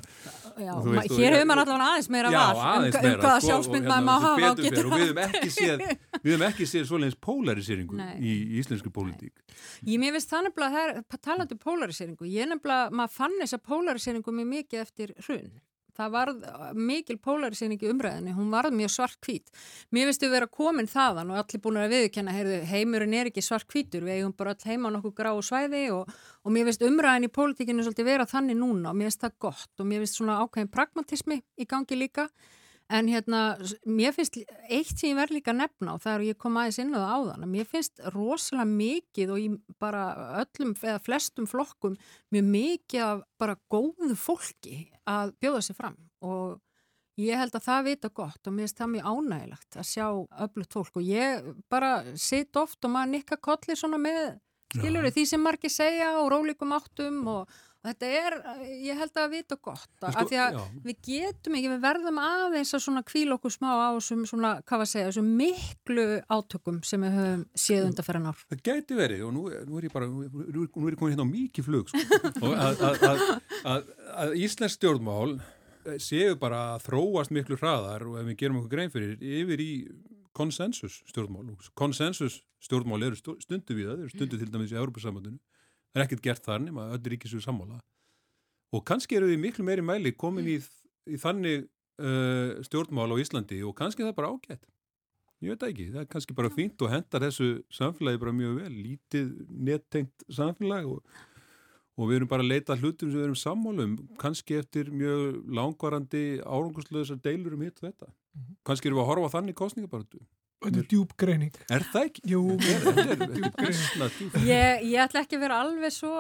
já, veist, hér hefur maður allavega aðeins meira já, val aðeins um, um meira, hvaða sko, sjálfsmynd hérna, maður má hafa og getur og við hefum ekki séð séð svoleiðins polariseringu Nei. í íslensku pólitík. Ég mér finnst það nefnilega það er talandu polariseringu, ég nefnilega maður fann þessa polariseringu mjög mikið eftir hrun það var mikil polarisering í umræðinni, hún var mjög svart hvít. Mér finnstu vera komin þaðan og allir búin að viðkenna, heyrðu, heimurinn er ekki svart hvítur, við eigum bara all heima nokkuð gráu svæði og, og mér finnst umræðin í pólitíkinu svolítið vera þannig núna og mér finnst það gott og mér finnst svona ákveðin pragmatismi í gangi líka En hérna, mér finnst eitt sem ég verð líka að nefna og það er að ég kom aðeins inn á það áðan að mér finnst rosalega mikið og ég bara öllum eða flestum flokkum mjög mikið af bara góðu fólki að bjóða sér fram. Og ég held að það vita gott og mér finnst það mjög ánægilegt að sjá öflugt fólk. Og ég bara sitt oft og maður nikka kolli svona með, skilur því sem margir segja og rólikum áttum og Þetta er, ég held að vita gott sko, af því að já. við getum ekki, við verðum aðeins að svona kvíla okkur smá á þessum svona, hvað var að segja, þessum miklu átökum sem við höfum séð undan fyrir nár. Það gæti verið og nú, nú er ég bara, nú, nú er ég komin hérna á mikið flug sko. og að, að, að, að Íslands stjórnmál séu bara að þróast miklu hraðar og ef við gerum okkur grein fyrir yfir í konsensus stjórnmál. Konsensus stjórnmál eru stundu við það, eru stundu til dæmis í Európa-sambandinu Það er ekkert gert þar nema öll ríkisvíu sammála og kannski eru við miklu meiri mæli komin í, í þannig uh, stjórnmál á Íslandi og kannski það er bara ágætt. Ég veit ekki, það er kannski bara fínt og hendar þessu samfélagi bara mjög vel, lítið nettengt samfélag og, og við erum bara að leita hlutum sem við erum sammálum, kannski eftir mjög langvarandi árangurslöðsar deilur um hitt og þetta. Mm -hmm. Kannski erum við að horfa þannig kostningabartu. Þetta er djúb greining. Er það ekki? Jú, þetta er djúb greining. Ég, ég ætla ekki að vera alveg svo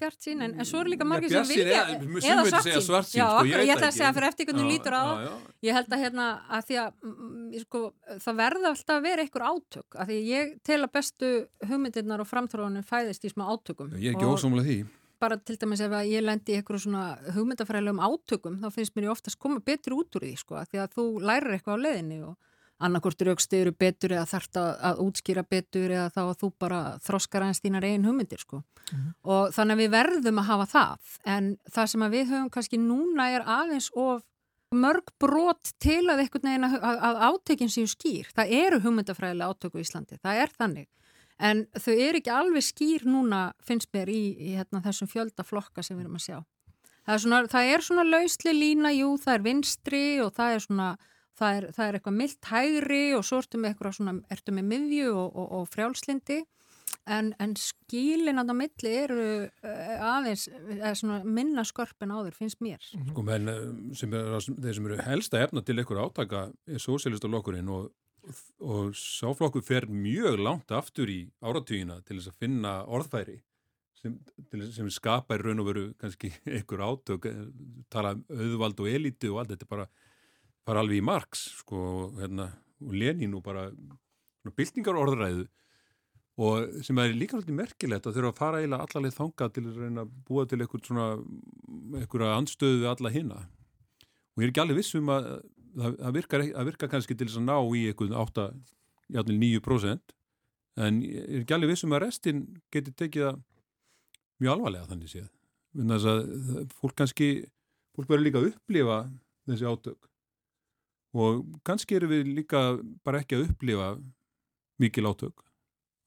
bjart sín, en, en svo er líka margir sem vilja, eða svart sín. Svart sín já, sko, ég, ég ætla að segja fyrir eftir hvernig þú lítur á það. Ég held að hérna, að því að mm, sko, það verða alltaf að vera einhver átök, að því ég tel að bestu hugmyndirnar og framtráðunum fæðist í smá átökum. Ég er ekki ósamlega því bara til dæmis ef ég lendi í eitthvað svona hugmyndafræðilegum átökum þá finnst mér ég oftast koma betur út úr því sko, því að þú lærir eitthvað á leðinni og annarkort raukstu eru betur eða þarft að, að útskýra betur eða þá að þú bara þroskar aðeins þínar einn hugmyndir sko. Mm -hmm. Og þannig að við verðum að hafa það en það sem við höfum kannski núna er aðeins of mörg brot til að að, að, að átökin séu skýr. Það eru hugmyndafræðilega átöku í Íslandi, það er þannig. En þau eru ekki alveg skýr núna, finnst mér, í, í hérna, þessum fjöldaflokka sem við erum að sjá. Það er svona, svona lausli lína, jú, það er vinstri og það er svona, það er, það er eitthvað mildt hægri og svo ertu með eitthvað svona, ertu með miðju og, og, og frjálslindi en, en skílin á það milli eru uh, aðeins er svona minna skörpin áður, finnst mér. Sko menn sem er, þeir sem eru helsta efna til einhver átaka er sósélistaflokkurinn og, og sáflokkur fer mjög langt aftur í áratugina til þess að finna orðfæri sem, sem skapa í raun og veru kannski einhver átök tala um auðvald og elíti og allt þetta er bara, bara alveg í margs sko, hérna, og Lenin og bara byltingar orðræðu og sem er líka svolítið merkilegt að þurfa að fara eiginlega allarleið þanga til að reyna að búa til eitthvað svona eitthvað anstöðu við alla hina. Og ég er ekki alveg vissum að það virkar, virkar kannski til þess að ná í eitthvað 8-9% en ég er ekki alveg vissum að restin geti tekið það mjög alvarlega þannig séð. Að fólk kannski fólk verður líka að upplifa þessi átök og kannski eru við líka bara ekki að upplifa mikil átök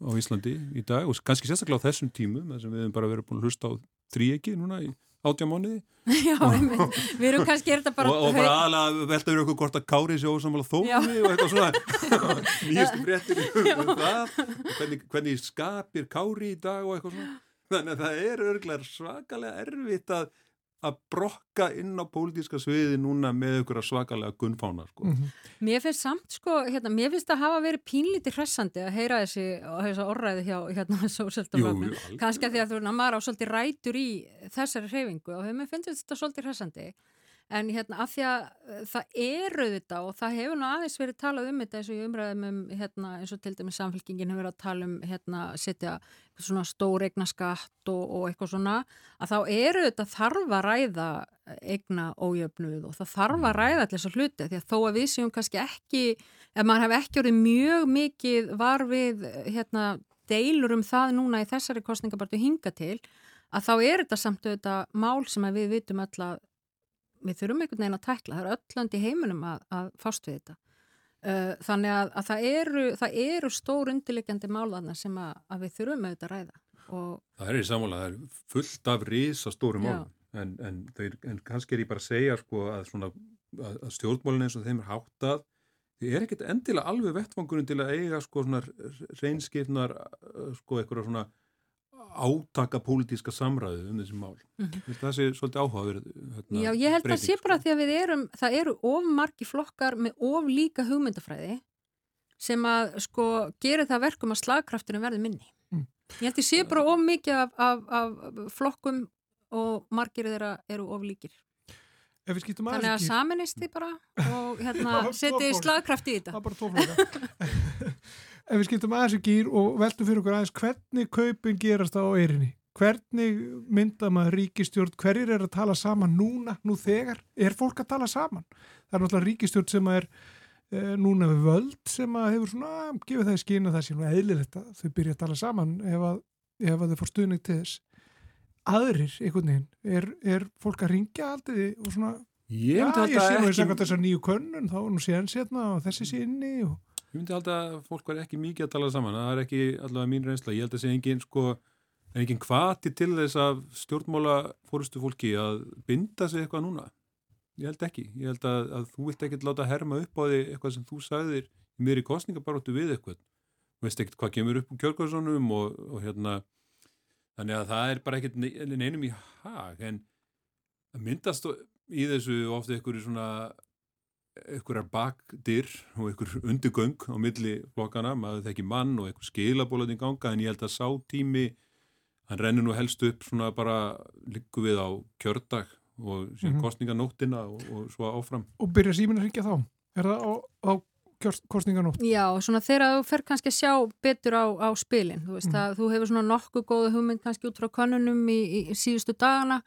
á Íslandi í dag og kannski sérstaklega á þessum tímum þar sem við hefum bara verið búin að hlusta á þríegi núna í átjámániði Já, og, við erum kannski er þetta bara og, og bara aðalega veltaður okkur hvort að kári sér ósamlega þómi og eitthvað svona. Nýjastu fréttir um það. Hvernig, hvernig skapir kári í dag og eitthvað svona. Þannig að það er örglega svakalega erfitt að að brokka inn á pólitíska sviði núna með einhverja svakalega gunnfána sko. Mm -hmm. Mér finnst samt sko, hérna, mér finnst að hafa verið pínlítið hressandi að heyra þessi, þessi orðræði hjá hérna sósaldaflöfnum, kannski að því að þú er maður á svolítið rætur í þessari hreyfingu og mér finnst þetta svolítið hressandi en hérna af því að það eru þetta og það hefur nú aðeins verið talað um þetta eins og ég umræðum um hérna eins og til dæmis samfélkingin hefur verið að tala um hérna setja svona stór eigna skatt og, og eitthvað svona að þá eru þetta þarf að ræða eigna ójöfnuð og það þarf að ræða allir þessu hluti því að þó að við séum kannski ekki ef maður hef ekki verið mjög mikið var við hérna deilur um það núna í þessari kostningabartu hinga til að þá er þetta samt auðvitað mál sem við vitum öll að við þurfum einhvern veginn að tækla, það eru öll land í heiminum að, að fást við þetta. Uh, þannig að, að það, eru, það eru stór undirleikjandi málaðna sem að, að við þurfum auðvitað að ræða. Og... Það er í sammála, það er fullt af risa stóru mál, en, en, þeir, en kannski er ég bara að segja sko, að, svona, að stjórnmálinn eins og þeim er háttað, þið er ekkert endilega alveg vettfangurinn til að eiga sko, reynskipnar, sko, eitthvað svona átaka pólitíska samræðu um þessi mál. Mm -hmm. Það sé svolítið áhugaverð. Hérna, Já, ég held að það sé bara sko. því að við erum, það eru of margi flokkar með of líka hugmyndafræði sem að sko gera það verkum að slagkraftinu verði minni. Mm. Ég held að sé bara of mikið af, af, af flokkum og margir þeirra eru of líkir. Þannig að saminist þið bara og hérna setið slagkraft í þetta. Það er bara tóflöka. ef við skiptum aðeins í gýr og veltum fyrir okkur aðeins hvernig kaupin gerast á eirinni hvernig mynda maður ríkistjórn hverjir er að tala saman núna nú þegar, er fólk að tala saman? Það er náttúrulega ríkistjórn sem er e, núna við völd sem að hefur svona gefið það í skýna það sé nú eðlilegt að þau byrja að tala saman ef að, ef að þau fór stuðning til þess. Aðrir, einhvern veginn er, er fólk að ringja aldrei og svona ég, já, ég sé nú ekki... þess að nýju könnun þá er nú séðan sérna og þessi sé inni og Ég myndi alltaf að fólk var ekki mikið að tala saman, það er ekki allavega mín reynsla, ég held að það sé engin sko, engin kvati til þess að stjórnmála fórustu fólki að binda sig eitthvað núna. Ég held ekki, ég held að, að þú vilt ekkert láta herma upp á því eitthvað sem þú sagðir mér í kostningabaróttu við eitthvað. Þú veist ekkert hvað kemur upp um kjörgóðsónum og, og hérna, þannig að það er bara ekkert neinum í hag, en að myndast í þessu ofta einhverju svona einhverjar bakdir og einhver undirgöng á milli flokkana, maður þekki mann og einhver skilabólaðin ganga en ég held að sá tími, hann rennur nú helst upp svona bara líku við á kjördag og síðan mm -hmm. kostninganóttina og, og svo áfram. Og byrja símin að ringja þá? Er það á, á kostninganótt? Já, svona þegar þú fer kannski að sjá betur á, á spilin, þú veist mm -hmm. að þú hefur svona nokkuð góða hugmynd kannski út frá konunum í, í síðustu dagana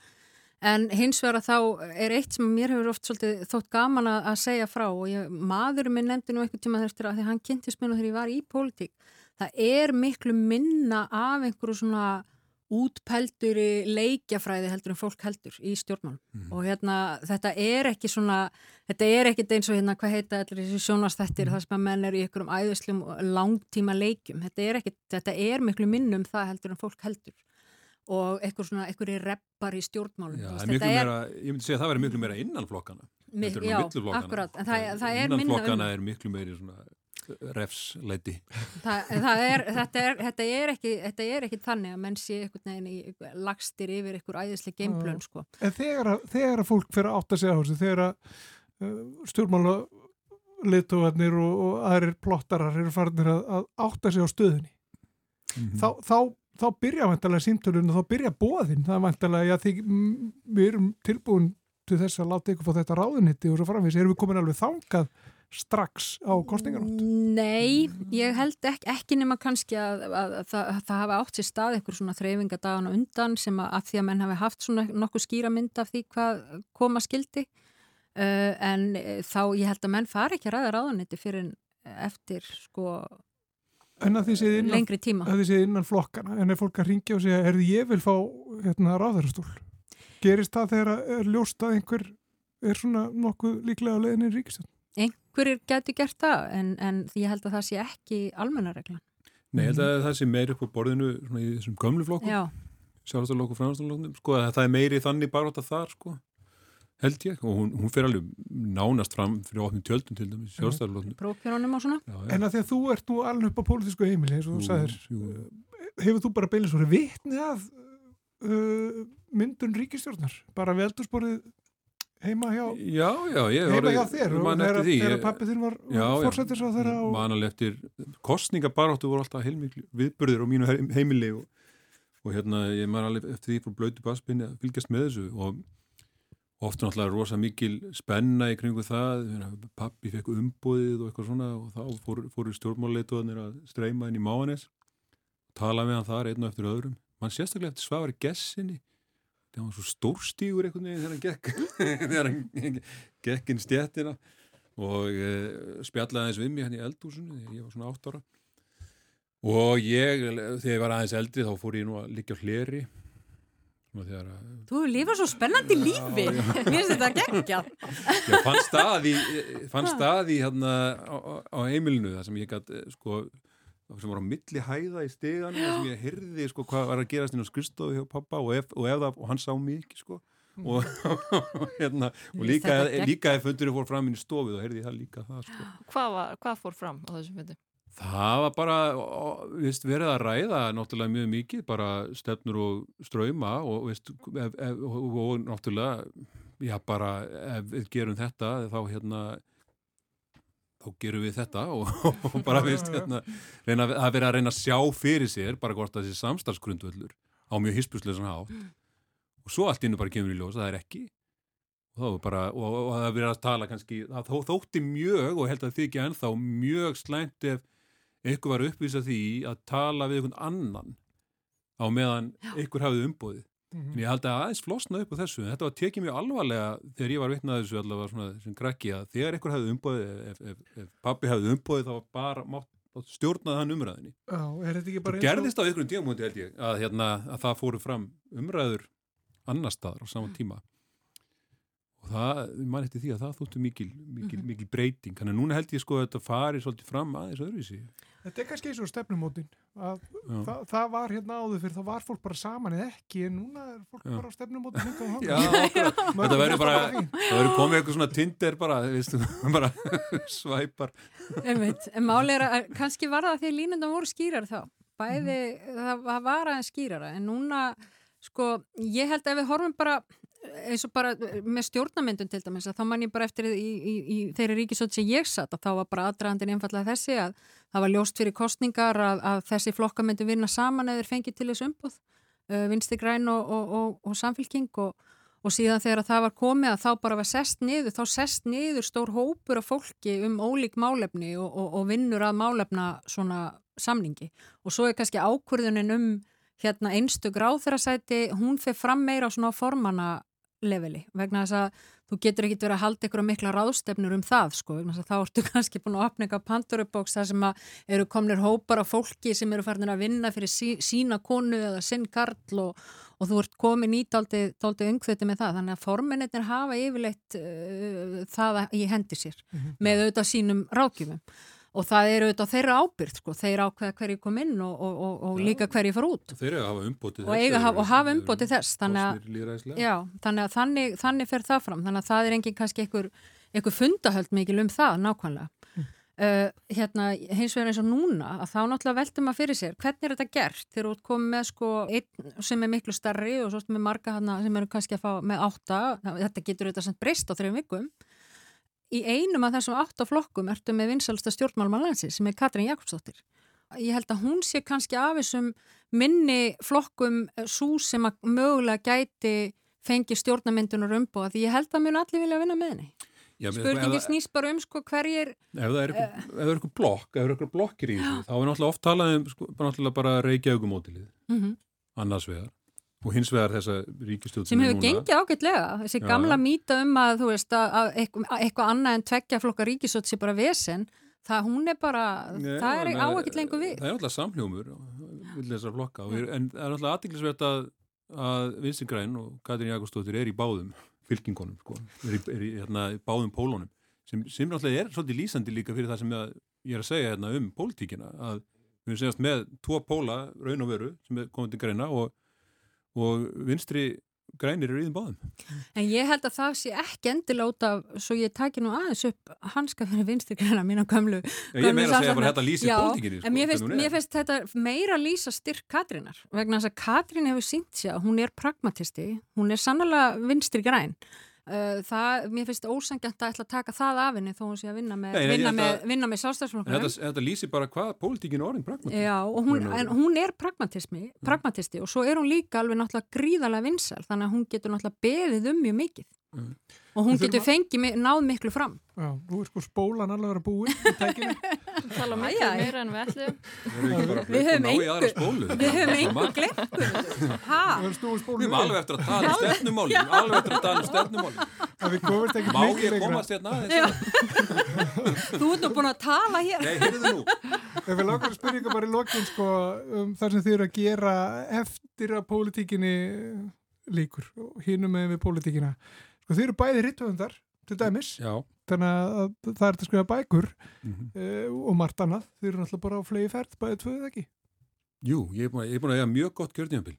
En hins vegar að þá er eitt sem mér hefur oft svolítið þótt gaman að segja frá og ég, maðurum minn nefndi nú eitthvað tíma þessir að því hann kynntist mér nú þegar ég var í pólitík. Það er miklu minna af einhverju svona útpeldur í leikjafræði heldur en fólk heldur í stjórnmálum mm. og hérna þetta er ekki svona þetta er ekkit eins og hérna hvað heita allir þessi sjónastættir Mhm. þar sem að menn eru í ykkurum æðuslum langtíma leikjum, þetta er ekkit þetta er miklu minnum það heldur en fólk heldur og eitthvað svona eitthvað reppar í stjórnmálum Já, veist, er þetta meira, ég myndi segja að það væri miklu meira innan flokkana Mi- já, akkurat, en það- það er innan minna flokkana um- er miklu meiri svona refsleiti Það, það er, þetta, er, þetta, er ekki, þetta er ekki þannig að menn sé einhvern veginn í lagstir yfir einhver æðislega geimplön sko. En þegar að, þegar að fólk fyrir að átta sig á þessu, þegar að uh, stjórnmála lituvarnir og, og aðrir plottarar eru farnir að, að átta sig á stöðunni Mhm. þá, þá, þá byrja vantarlega símtölun og þá byrja bóðin, það er vantarlega já, því, við erum tilbúin til þess að láta ykkur fá þetta ráðunitti og svo framvís, erum við komin alveg þangað strax á kostningarótt Nei, ég held ekki, ekki nema kannski að, að, að, að það hafi átt sér stað einhver svona þreyfingadagana undan sem að, því að menn hafi haft svona nokkuð skýra mynd af því hvað koma skildi uh, en uh, þá ég held að menn fari ekki að ræða ráðuniti fyrir eftir sko En að því séð innan, innan flokkana, en er fólk að ringja og segja, erði ég vil fá hérna ráðarastól? Gerist það þegar að er ljóst að einhver er svona nokkuð líklega á leiðinni í ríkistönd? Einhverjir getur gert það en, en ég held að það sé ekki almennareglan. Nei, ég held að það sé meiri upp á borðinu svona í þessum gömlu flokkum Já. sjálfstæðarlokku og framstæðarlokkum sko, að það er meiri þannig bara átt að þar sko, held ég og hún, hún fer alveg nánast fram fyrir ofnum tjöldum til dæmis sjálfstæðarlokkum Prókjörunum og svona. En að því að þú ert nú alveg upp á pólitísku heimili, eins og þú sagðir, jú. hefur þú bara beilis voru vitni að uh, myndun ríkistjórnar, bara veldursporið heima hjá, Já, já, ég heima hjá þér og þegar, eftir því. þegar Ég- pappi þinn var Já, já. fórsættis á þeirra og... man alveg eftir kostningabaráttu voru alltaf heilmiklu viðburðir á mínu he- heimili og, og hérna ég man alveg eftir því frá blötu baspinni að fylgjast með þessu og ofta náttúrulega rosa mikil spenna í kringu það, hérna, pappi fekk umbúðið og eitthvað svona og þá fóru, fóru stjórnmáleituðanir að streyma inn í Máanes. Tala með hann þar einn og eftir öðrum. Mann sérstaklega eftir svavari gessinni það var svo stórstígur einhvern veginn þegar hann gekk þegar hann gekk inn stjettina og e, spjallaði aðeins við mig hann í eldhúsinu þegar ég var svona átt ára. Og ég, þegar ég var aðeins eldri þá fór ég nú að liggja á hleri að Þú lifar svo spennandi lífi. Mér finnst þetta geggjað. ég fann stað í, fann stað í hérna á, á- heimilinu það sem ég gætt sko sem var á milli hæða í steganum þar sem ég heyrði sko hvað var að gerast inn á skristofu hjá pappa og, ef, og, ef það, og hann sá mig ekki sko og, hérna, og líka, ef fundurinn fór fram inn í stofu þá heyrði ég það líka það sko Hvað, var, hvað fór fram á þessum fundi? Það var bara, ó, veist, verið að ræða náttúrulega mjög mikið, bara stefnur og ströyma og, og, og náttúrulega, já bara ef við gerum þetta þá hérna, þá gerum við þetta og, og bara, veist, hérna, reyna, að vera að reyna að sjá fyrir sér bara hvort það sé samstarfsgrundvöllur á mjög hispuslega hátt. Og svo allt innu bara kemur í ljós, það er ekki. Og bara, og, og það er verið að tala kannski, það þó, þótti mjög og held að þið ekki ennþá mjög slæmt ef eitthvað var uppvísað því að tala við einhvern annan á meðan einhver hafið umbóðið. Mhm. En ég held að aðeins flosna upp á þessu, en þetta var tekið mjög alvarlega þegar ég var vitnað þessu allavega svona sem krakki að þegar einhver hafið umbóðið, ef, ef, ef pappi hafið umbóðið þá var bara mátt, stjórnaði hann umræðinni. Já, er þetta ekki bara Það gerðist á einhverjum tíamóti held ég að, hérna, að það fóru fram umræður annar staðar á saman tíma og það, ég man eftir því að það þóttu mikil, mikil, Mhm. mikil breyting þannig að núna held ég sko að þetta fari svolítið fram aðeins öðruvísi Þetta er kannski eins og stefnumótin að það, það var hérna áður fyrir, þá var fólk bara saman eða ekki, en núna er fólk Já. bara á stefnumótin Já, þetta verður bara, það verður komið eitthvað svona Tinder bara, veistu, bara svæpar. Einmitt. En máli er að kannski var það því að línundum voru skýrar þá. Bæði, það, það var aðeins skýrara. En núna, sko, ég held að við horfum bara eins og bara með stjórnamyndun til dæmis þá man ég bara eftir í, í, í þeirri ríkisótt sem ég satt að þá var bara aðdragandin einfallega þessi að það var ljóst fyrir kostningar að, að þessi flokka myndu vinna saman eða fengið til þessu umbúð uh, vinsti græn og, og, og, og samfélking og, síðan þegar það var komið að þá bara var sest niður, þá sest niður stór hópur af fólki um ólík málefni og, vinnur að málefna svona samningi. Og svo er kannski ákvörðunin um hérna einstök ráþurasæti, hún fer fram meira á svona formana leveli vegna þess að þú getur ekkit verið að halda ykkur mikla ráðstefnur um það sko, vegna þess að þá ertu kannski búin að opna eitthvað pandurubóks þar sem að eru komnir hópar af fólki sem eru farin að vinna fyrir sí, sína konu eða sinn karl og, og þú ert komin í dálti, umkvöti með það, þannig að forminnitir hafa yfirleitt uh, það í hendi sér með auðvitað sínum rákjumum og það eru auðvitað þeirra ábyrgt sko, þeir ákveða hverju kom inn og, og, og, og líka hverju fara út. Þeir eiga að hafa umbótið og, eiga, hafa- og hafa umbótið þess þannig að, já, þannig að þannig, þannig fer það fram. Þannig að það er engin kannski einhver, fundahöld mikil um það nákvæmlega. Uh, hérna hins vegar eins og núna að þá náttúrulega veltum að fyrir sér hvernig er þetta gert? Þegar þú ert komið með sko einn sem er miklu starri og svo með marga hana sem eru kannski að fá með átta þetta getur þetta sem breyst á þrejum vikum í einum af þessum átta flokkum ertu með vinsalsta stjórnmálmann landsins sem er Katrín Jakobsdóttir. Ég held að hún sé kannski af þessum minni flokkum svo sem að mögulega gæti fengi stjórnamyndunar umbúa því ég held að mun allir vilja vinna með henni. Já, ef- snýst bara um sko hverjir Ef það er eitthvað, eitthvað blokk, ef það er eitthvað blokkir í þessu, þá er náttúrulega oft talað um sko, bara náttúrulega bara reykjaugumótilið, Mhm. annars vegar, og hins vegar þessa ríkistjóð sem hefur gengið ágætlega. Þessi Já, gamla já. mýta um að þú veist að, að eitthvað, annað en tveggja flokka ríkisótt sé bara vesen það hún er bara, það er á ekkert lengur við. Það er náttúrulega samhljómur vil þessar flokka, og við- en það er náttúrulega aðtiklisvert að, að Vinstri Græn og Katrín Jakobsdóttir er í báðum fylkingunum, sko, er í, er í, hérna, báðum pólunum, sem, sem náttúrulega er svolítið lýsandi líka fyrir það sem ég er að segja hérna um pólitíkina, að við erum segjast með tvo póla, raun og veru, sem er komið til Græna og, og Vinstri Grænir eru í þeim báðum. En ég held að það sé ekki af, svo ég taki nú aðeins upp hanska fyrir vinstri græna mína gömlu. Já, ég meira að segja bara þetta lýsir Já, pólitíkinni, sko, en mér finnst, hún er. mér finnst þetta meira lýsa styrk Katrínar, vegna þess að Katrín hefur sínt sér að hún er pragmatisti, hún er sannlega vinstri græn. Uh, það, mér finnst ósangjant að ætla að taka það af henni þó hún sé að vinna með, með, með En sjálfstæðsflokkunum. Þetta, þetta lýsir bara hvað pólitíkin er orðin pragmatík. Já, hún, en hún er pragmatismi, pragmatisti og svo er hún líka alveg náttúrulega gríðarlega vinsæl þannig að hún getur náttúrulega beðið um mjög mikið Mm. og hún getur fengið, náð miklu fram. Já, nú er sko spólan alveg að vera búin í tækinu. Tala æ. meira en við ætlum. Við höfum spólu. við höfum Það er engu margt. glemt þessu. Ha? Það er snúið spólum Við erum alveg eftir að tala um stefnumálin, við erum alveg eftir að tala um stefnumálin. að við komumst ekki Má ég komast hérna aðeins? Þú ert nú búin að tala hér. Nei, heyrðu nú. Ef við langar að spyrja ykkur bara í lokin sko, um þar sem þið eru að gera eftir að pólitíkinni líkur og hinum með við pólitíkina. Sko þið eru bæði rittöfundar til dæmis, Já. þannig að það er að skrifa bækur Mhm. uh, og margt annað. Þið eru náttúrulega bara á flegi ferð, bæði tvöðu ekki. Jú, ég er búin að, er að eiga mjög gott kjörtíðanbíl.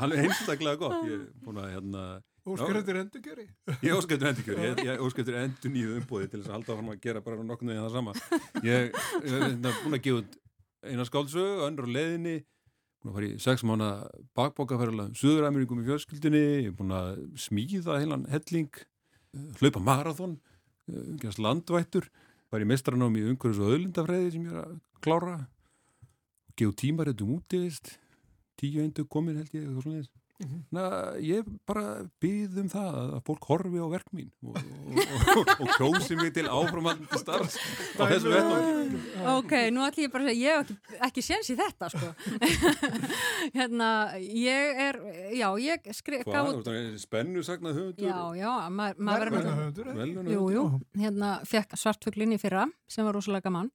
Alveg einstaklega gott. Ég er búin að hérna... Óskar eftir endurgjöri. Ég óskar eftir endurkjöri, ég, ég óskar eftir endur nýju umbúði til þess að halda áfram að gera bara nokkurnu veginn það sama. Ég er hérna búin að gefa eina skáldsögu, önnur á leiðinni, búin að fara í sex mánu bakbókaferðala um Suður-Ameríkum í fjölskyldinni, ég er búin að smíða heilan helling, hlaupa marathon, eh, gerast landvættur, var í mestranám í umhverfis og öðlindafræði sem ég er að klára, út tímaréttum útivist, tíu eindu komin held ég, eitthvað svona þess. Na, ég bara byð um það að fólk horfi á verk mín og, og, og, og kjósi mig til áframhaldandi starfs á þessu vettum Ok, nú ætlum ég bara að segja, ég hef ekki, ekki séns í þetta, sko. hérna, ég er, já, ég skrif, spennu sagnað höfundur? Já, já, maður ma verður Jú, jú, hérna fekk svartfuglin í fyrra sem var rosalega gaman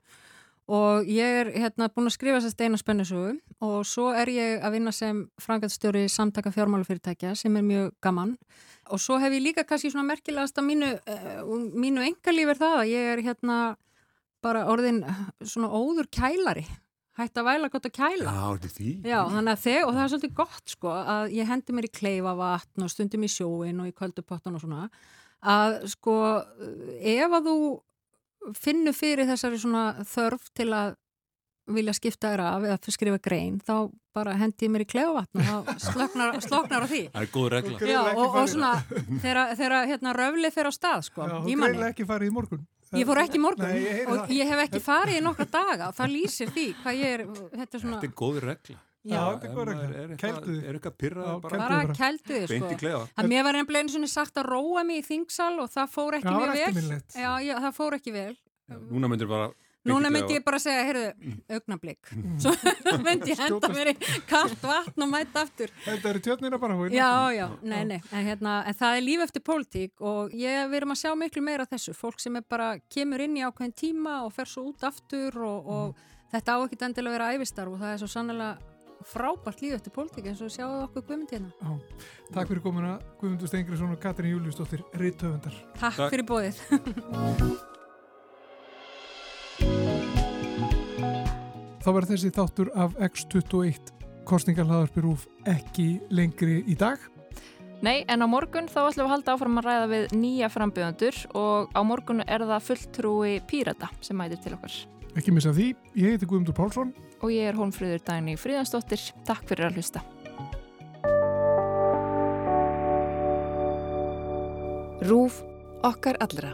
og ég er hérna búin að skrifa þess að steina spennusögu og svo er ég að vinna sem frangatstjóri samtaka fjármálufyrirtækja sem er mjög gaman. Og svo hef ég líka kannski svona merkilegast að mínu, uh, mínu engalíf er það að ég er hérna bara orðin svona óður kælari. Hægt að væla gott að kæla. Já, Já, þeg, og það er svolítið gott sko að ég hendi mér í kleifavatn og stundum í sjóin og í köldupottan og svona að sko ef að þú finnur fyrir þessari svona þörf til að vilja skipta þér af eða skrifa grein þá bara hendi ég mér í kleifavatn og þá sloknar, sloknar á því. Það er góð regla. Já, og, og svona þegar, þegar hérna, röfli fer á stað sko Já, manni. greinlega ekki farið í morgun. Ég fór ekki í morgun Nei, ég og það. ég hef ekki farið í nokkra daga. Og það lýsir því hvað ég er, þetta er svona Þetta er góð regla Já, þetta er. Er eitthvað, Kældu þig. er eitthvað pyrrað Já, bara bara bara. kældu þið beint sko í klefa að mér var veginn svona sagt að róa mig í þingsal og það fór ekki Já, það mjög var vel eftirminnilegt. já, já, það fór ekki vel Núna myndir bara Núna myndi ég bara segja, heyrðu, augnablík. Svo myndi ég henda mér í kallt vatn og mæta aftur. Þetta eru tjötnina bara hún. Já, já, nei, nei, en, hérna, en það er líf eftir pólitík og ég við erum að sjá miklu meira þessu. Fólk sem er bara, kemur inn í ákveðin tíma og fer svo út aftur og, og þetta á ekki endilega að vera æfistarf og það er svo sannlega frábært líf eftir pólitík eins og sjáu okkur guðmynd hérna. Já. Takk fyrir komuna Guðmundur Stengriðsson og Katrin Júliusdóttir Rittöfundar. Takk, Takk. fyrir bóðið. Þá var þessi þáttur af X21 kostningarlaðarpi rúf ekki lengri í dag. Nei, en á morgun þá ætlum við að halda áfram að ræða við nýja frambjöðendur og á morgun er það fulltrúi Pírata sem mætir til okkar. Ekki missa því, ég heiti Guðmundur Pálsson. Og ég er Hólmfríður Dagni Fríðansdóttir. Takk fyrir að hlusta. Rúf okkar allra.